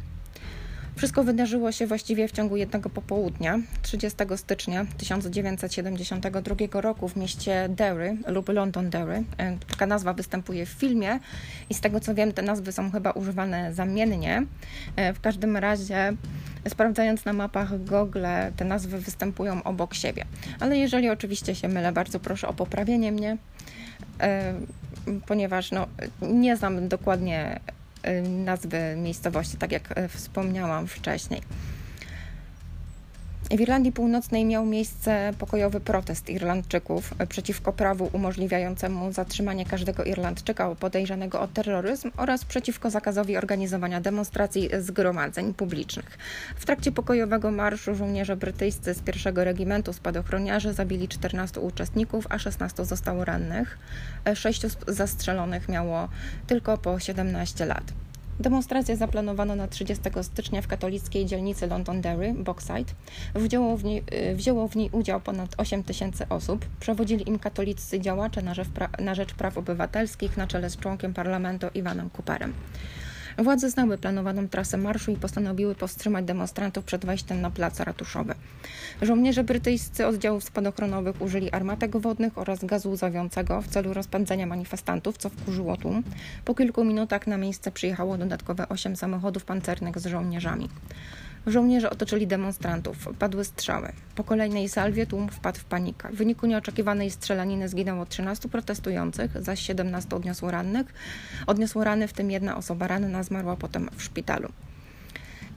Wszystko wydarzyło się właściwie w ciągu jednego popołudnia, 30 stycznia 1972 roku w mieście Derry lub London Derry. E, taka nazwa występuje w filmie i z tego co wiem, te nazwy są chyba używane zamiennie. E, w każdym razie, sprawdzając na mapach Google, te nazwy występują obok siebie. Ale jeżeli oczywiście się mylę, bardzo proszę o poprawienie mnie. E, ponieważ no, nie znam dokładnie y, nazwy miejscowości, tak jak y, wspomniałam wcześniej. W Irlandii Północnej miał miejsce pokojowy protest Irlandczyków przeciwko prawu umożliwiającemu zatrzymanie każdego Irlandczyka podejrzanego o terroryzm oraz przeciwko zakazowi organizowania demonstracji zgromadzeń publicznych. W trakcie pokojowego marszu żołnierze brytyjscy z pierwszego regimentu spadochroniarzy zabili 14 uczestników, a 16 zostało rannych. Sześciu zastrzelonych miało tylko po 17 lat. Demonstrację zaplanowano na 30 stycznia w katolickiej dzielnicy Londonderry, Boxside. Wzięło w, niej, y, wzięło w niej udział ponad 8 tysięcy osób. Przewodzili im katolicy działacze na rzecz, na rzecz praw obywatelskich na czele z członkiem parlamentu Iwanem Cooperem. Władze znały planowaną trasę marszu i postanowiły powstrzymać demonstrantów przed wejściem na plac ratuszowy. Żołnierze brytyjscy oddziałów spadochronowych użyli armatek wodnych oraz gazu łzawiącego w celu rozpędzenia manifestantów, co wkurzyło tłum. Po kilku minutach na miejsce przyjechało dodatkowe osiem samochodów pancernych z żołnierzami. Żołnierze otoczyli demonstrantów. Padły strzały. Po kolejnej salwie tłum wpadł w panikę. W wyniku nieoczekiwanej strzelaniny zginęło 13 protestujących, zaś 17 odniosło rannych. Odniosło rany, w tym jedna osoba ranna zmarła potem w szpitalu.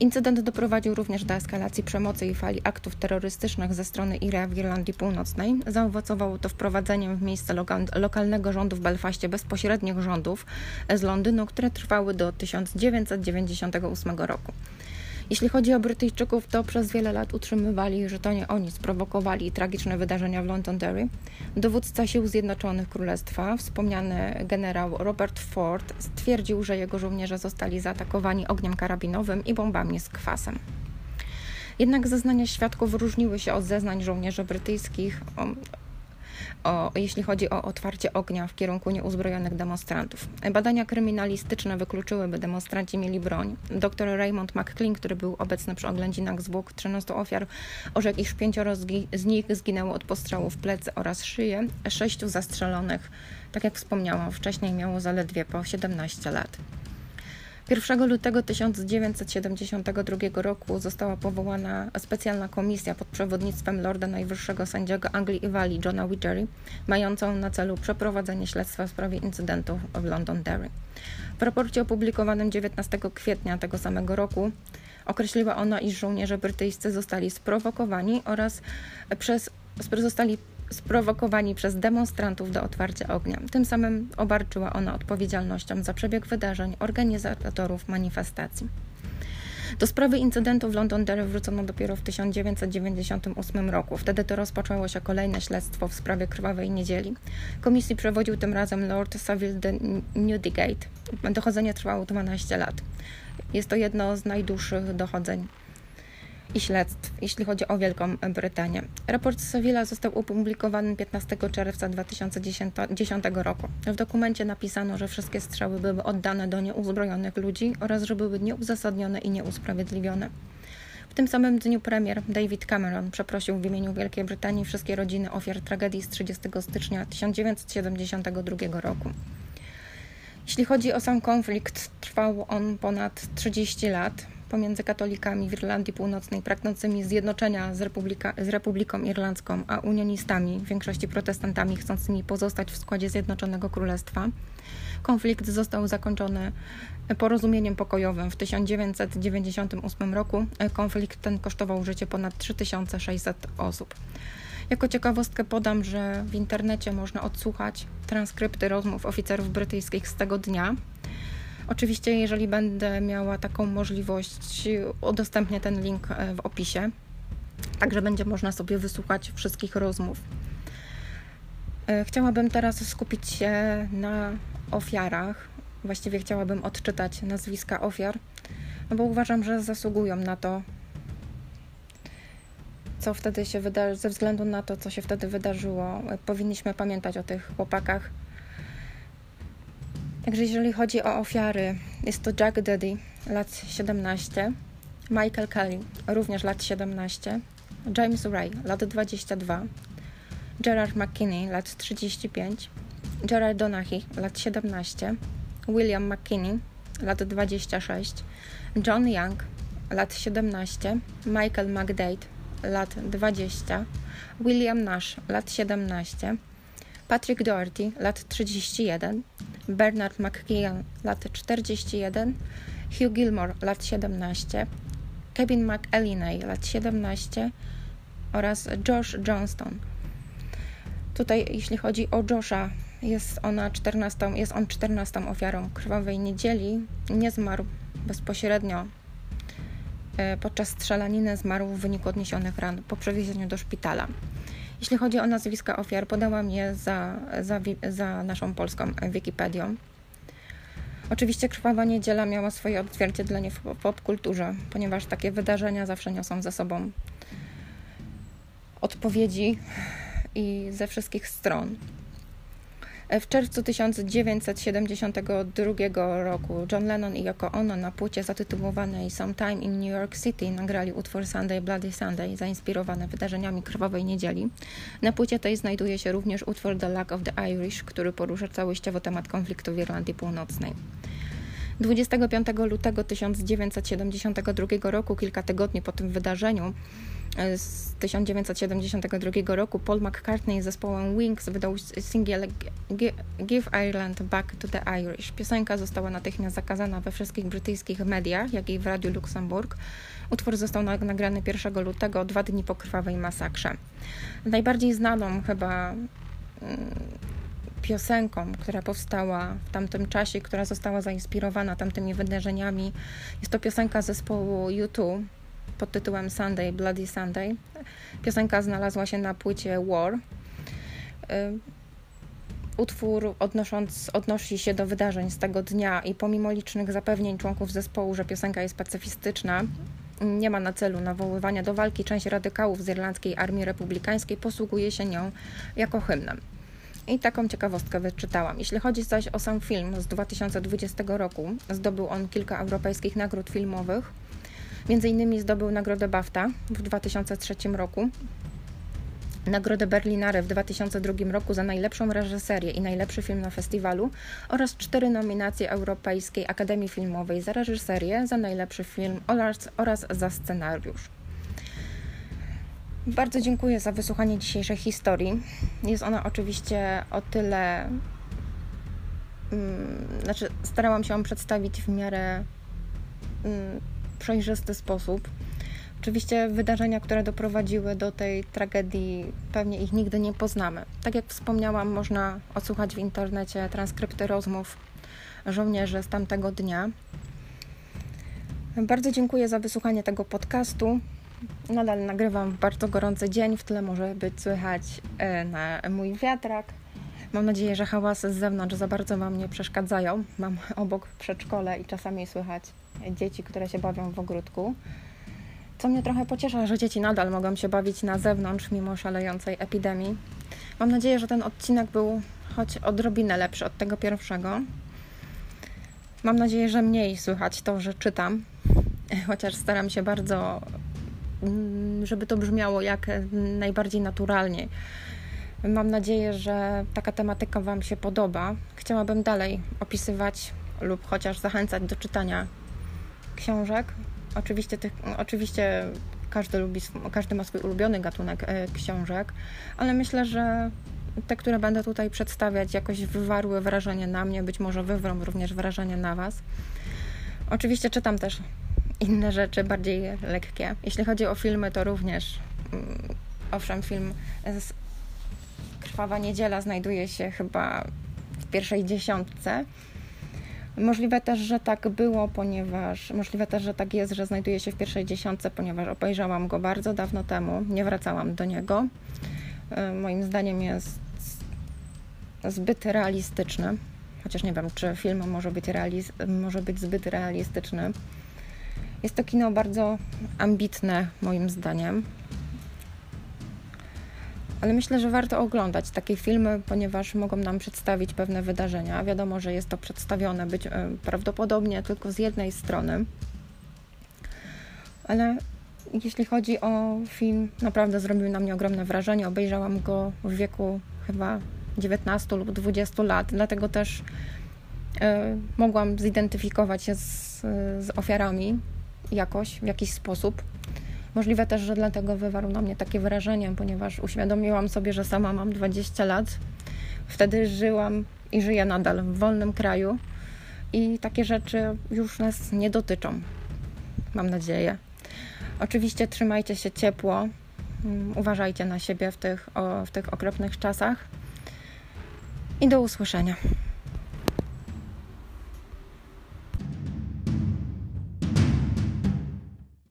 Incydent doprowadził również do eskalacji przemocy i fali aktów terrorystycznych ze strony IRA w Irlandii Północnej. Zaowocowało to wprowadzeniem w miejsce lokalnego rządu w Belfaście bezpośrednich rządów z Londynu, które trwały do 1998 roku. Jeśli chodzi o Brytyjczyków, to przez wiele lat utrzymywali, że to nie oni sprowokowali tragiczne wydarzenia w Londonderry. Dowódca Sił Zjednoczonych Królestwa, wspomniany generał Robert Ford, stwierdził, że jego żołnierze zostali zaatakowani ogniem karabinowym i bombami z kwasem. Jednak zeznania świadków różniły się od zeznań żołnierzy brytyjskich o, jeśli chodzi o otwarcie ognia w kierunku nieuzbrojonych demonstrantów. Badania kryminalistyczne wykluczyły, by demonstranci mieli broń. Dr Raymond McClean, który był obecny przy oględzinach zwłok 13 ofiar, orzekł, iż pięcioro z nich zginęło od postrzału w plecy oraz szyję, sześciu zastrzelonych, tak jak wspomniałam wcześniej, miało zaledwie po 17 lat. 1 lutego 1972 roku została powołana specjalna komisja pod przewodnictwem Lorda Najwyższego Sędziego Anglii i Walii Johna Widgery, mającą na celu przeprowadzenie śledztwa w sprawie incydentów w Londonderry. W raporcie opublikowanym 19 kwietnia tego samego roku Określiła ona, iż żołnierze brytyjscy zostali sprowokowani oraz przez, zostali sprowokowani przez demonstrantów do otwarcia ognia. Tym samym obarczyła ona odpowiedzialnością za przebieg wydarzeń organizatorów manifestacji. Do sprawy incydentu w Londonderry wrócono dopiero w 1998 roku. Wtedy to rozpoczęło się kolejne śledztwo w sprawie krwawej niedzieli. Komisji przewodził tym razem Lord Savile de Newdigate. Dochodzenie trwało 12 lat. Jest to jedno z najdłuższych dochodzeń i śledztw, jeśli chodzi o Wielką Brytanię. Raport Sevilla został opublikowany 15 czerwca 2010 roku. W dokumencie napisano, że wszystkie strzały były oddane do nieuzbrojonych ludzi oraz że były nieuzasadnione i nieusprawiedliwione. W tym samym dniu premier David Cameron przeprosił w imieniu Wielkiej Brytanii wszystkie rodziny ofiar tragedii z 30 stycznia 1972 roku. Jeśli chodzi o sam konflikt, trwał on ponad 30 lat pomiędzy katolikami w Irlandii Północnej pragnącymi zjednoczenia z, Republika, z Republiką Irlandzką, a unionistami, w większości protestantami chcącymi pozostać w składzie Zjednoczonego Królestwa. Konflikt został zakończony porozumieniem pokojowym w 1998 roku. Konflikt ten kosztował życie ponad 3600 osób. Jako ciekawostkę podam, że w internecie można odsłuchać transkrypty rozmów oficerów brytyjskich z tego dnia. Oczywiście, jeżeli będę miała taką możliwość, udostępnię ten link e, w opisie. Także będzie można sobie wysłuchać wszystkich rozmów. E, chciałabym teraz skupić się na ofiarach. Właściwie chciałabym odczytać nazwiska ofiar, no bo uważam, że zasługują na to, co wtedy się wydarzyło, ze względu na to, co się wtedy wydarzyło. Powinniśmy pamiętać o tych chłopakach, Także jeżeli chodzi o ofiary, jest to Jack Daddy, lat 17, Michael Kelly, również lat 17, James Ray, lat 22, Gerard McKinney, lat 35, Gerard Donaghy, lat 17, William McKinney, lat 26, John Young, lat 17, Michael McDade, lat 20, William Nash, lat 17, Patrick Doherty, lat 31, Bernard McKeon, lat 41, Hugh Gilmore, lat 17, Kevin McElhinney, lat 17 oraz Josh Johnston. Tutaj, jeśli chodzi o Josha, jest, ona 14, jest on 14 ofiarą krwawej niedzieli. Nie zmarł bezpośrednio e, podczas strzelaniny, zmarł w wyniku odniesionych ran po przewiezieniu do szpitala. Jeśli chodzi o nazwiska ofiar, podałam je za, za, za naszą polską Wikipedią. Oczywiście Krwawa Niedziela miała swoje odzwierciedlenie w popkulturze, ponieważ takie wydarzenia zawsze niosą ze sobą odpowiedzi i ze wszystkich stron. W czerwcu 1972 roku John Lennon i Yoko Ono na płycie zatytułowanej Sometime in New York City nagrali utwór Sunday Bloody Sunday, zainspirowany wydarzeniami Krwawej Niedzieli. Na płycie tej znajduje się również utwór The Luck of the Irish, który porusza całościowo temat konfliktu w Irlandii Północnej. 25 lutego 1972 roku, kilka tygodni po tym wydarzeniu, z 1972 roku Paul McCartney z zespołem Wings wydał singiel Give Ireland Back to the Irish. Piosenka została natychmiast zakazana we wszystkich brytyjskich mediach, jak i w Radiu Luksemburg. Utwór został nagrany 1 lutego, dwa dni po krwawej masakrze. Najbardziej znaną chyba mm, piosenką, która powstała w tamtym czasie, która została zainspirowana tamtymi wydarzeniami, jest to piosenka zespołu U2 pod tytułem Sunday, Bloody Sunday. Piosenka znalazła się na płycie War. Y, utwór odnosząc, odnosi się do wydarzeń z tego dnia i pomimo licznych zapewnień członków zespołu, że piosenka jest pacyfistyczna, nie ma na celu nawoływania do walki, część radykałów z Irlandzkiej Armii Republikańskiej posługuje się nią jako hymnem. I taką ciekawostkę wyczytałam. Jeśli chodzi zaś o sam film z 2020 roku, zdobył on kilka europejskich nagród filmowych Między innymi zdobył nagrodę BAFTA w 2003 roku, nagrodę Berlinare w 2002 roku za najlepszą reżyserię i najlepszy film na festiwalu oraz cztery nominacje Europejskiej Akademii Filmowej za reżyserię, za najlepszy film oraz, za scenariusz. Bardzo dziękuję za wysłuchanie dzisiejszej historii. Jest ona oczywiście o tyle. Um, znaczy, starałam się ją przedstawić w miarę um, przejrzysty sposób. Oczywiście wydarzenia, które doprowadziły do tej tragedii, pewnie ich nigdy nie poznamy. Tak jak wspomniałam, można odsłuchać w internecie transkrypty rozmów żołnierzy z tamtego dnia. Bardzo dziękuję za wysłuchanie tego podcastu. Nadal nagrywam w bardzo gorący dzień, w tle może być słychać e, na mój wiatrak. Mam nadzieję, że hałasy z zewnątrz za bardzo Wam nie przeszkadzają. Mam obok przedszkole i czasami słychać dzieci, które się bawią w ogródku. Co mnie trochę pociesza, że dzieci nadal mogą się bawić na zewnątrz mimo szalejącej epidemii. Mam nadzieję, że ten odcinek był choć odrobinę lepszy od tego pierwszego. Mam nadzieję, że mniej słychać to, że czytam, <laughs> chociaż staram się bardzo, mm, żeby to brzmiało jak najbardziej naturalnie. Mam nadzieję, że taka tematyka Wam się podoba. Chciałabym dalej opisywać lub chociaż zachęcać do czytania książek. Oczywiście, tych, oczywiście każdy, lubi, każdy ma swój ulubiony gatunek e, książek, ale myślę, że te, które będę tutaj przedstawiać, jakoś wywarły wrażenie na mnie, być może wywrą również wrażenie na Was. Oczywiście czytam też inne rzeczy, bardziej lekkie. Jeśli chodzi o filmy, to również, mm, owszem, film z Krwawa Niedziela znajduje się chyba w pierwszej dziesiątce. Możliwe też, że tak było, ponieważ możliwe też, że tak jest, że znajduje się w pierwszej dziesiątce, ponieważ obejrzałam go bardzo dawno temu, nie wracałam do niego. E, moim zdaniem jest zbyt realistyczny, chociaż nie wiem, czy film może być, realiz- może być zbyt realistyczny. Jest to kino bardzo ambitne, moim zdaniem. Ale myślę, że warto oglądać takie filmy, ponieważ mogą nam przedstawić pewne wydarzenia. Wiadomo, że jest to przedstawione być e, prawdopodobnie tylko z jednej strony. Ale jeśli chodzi o film, naprawdę zrobił na mnie ogromne wrażenie. Obejrzałam go w wieku chyba 19 lub 20 lat, dlatego też y, mogłam zidentyfikować się z, z ofiarami jakoś, w jakiś sposób. Możliwe też, że dlatego wywarł na mnie takie wrażenie, ponieważ uświadomiłam sobie, że sama mam 20 lat. Wtedy żyłam i żyję nadal w wolnym kraju i takie rzeczy już nas nie dotyczą. Mam nadzieję. Oczywiście trzymajcie się ciepło, mm, uważajcie na siebie w tych, o, w tych okropnych czasach i do usłyszenia.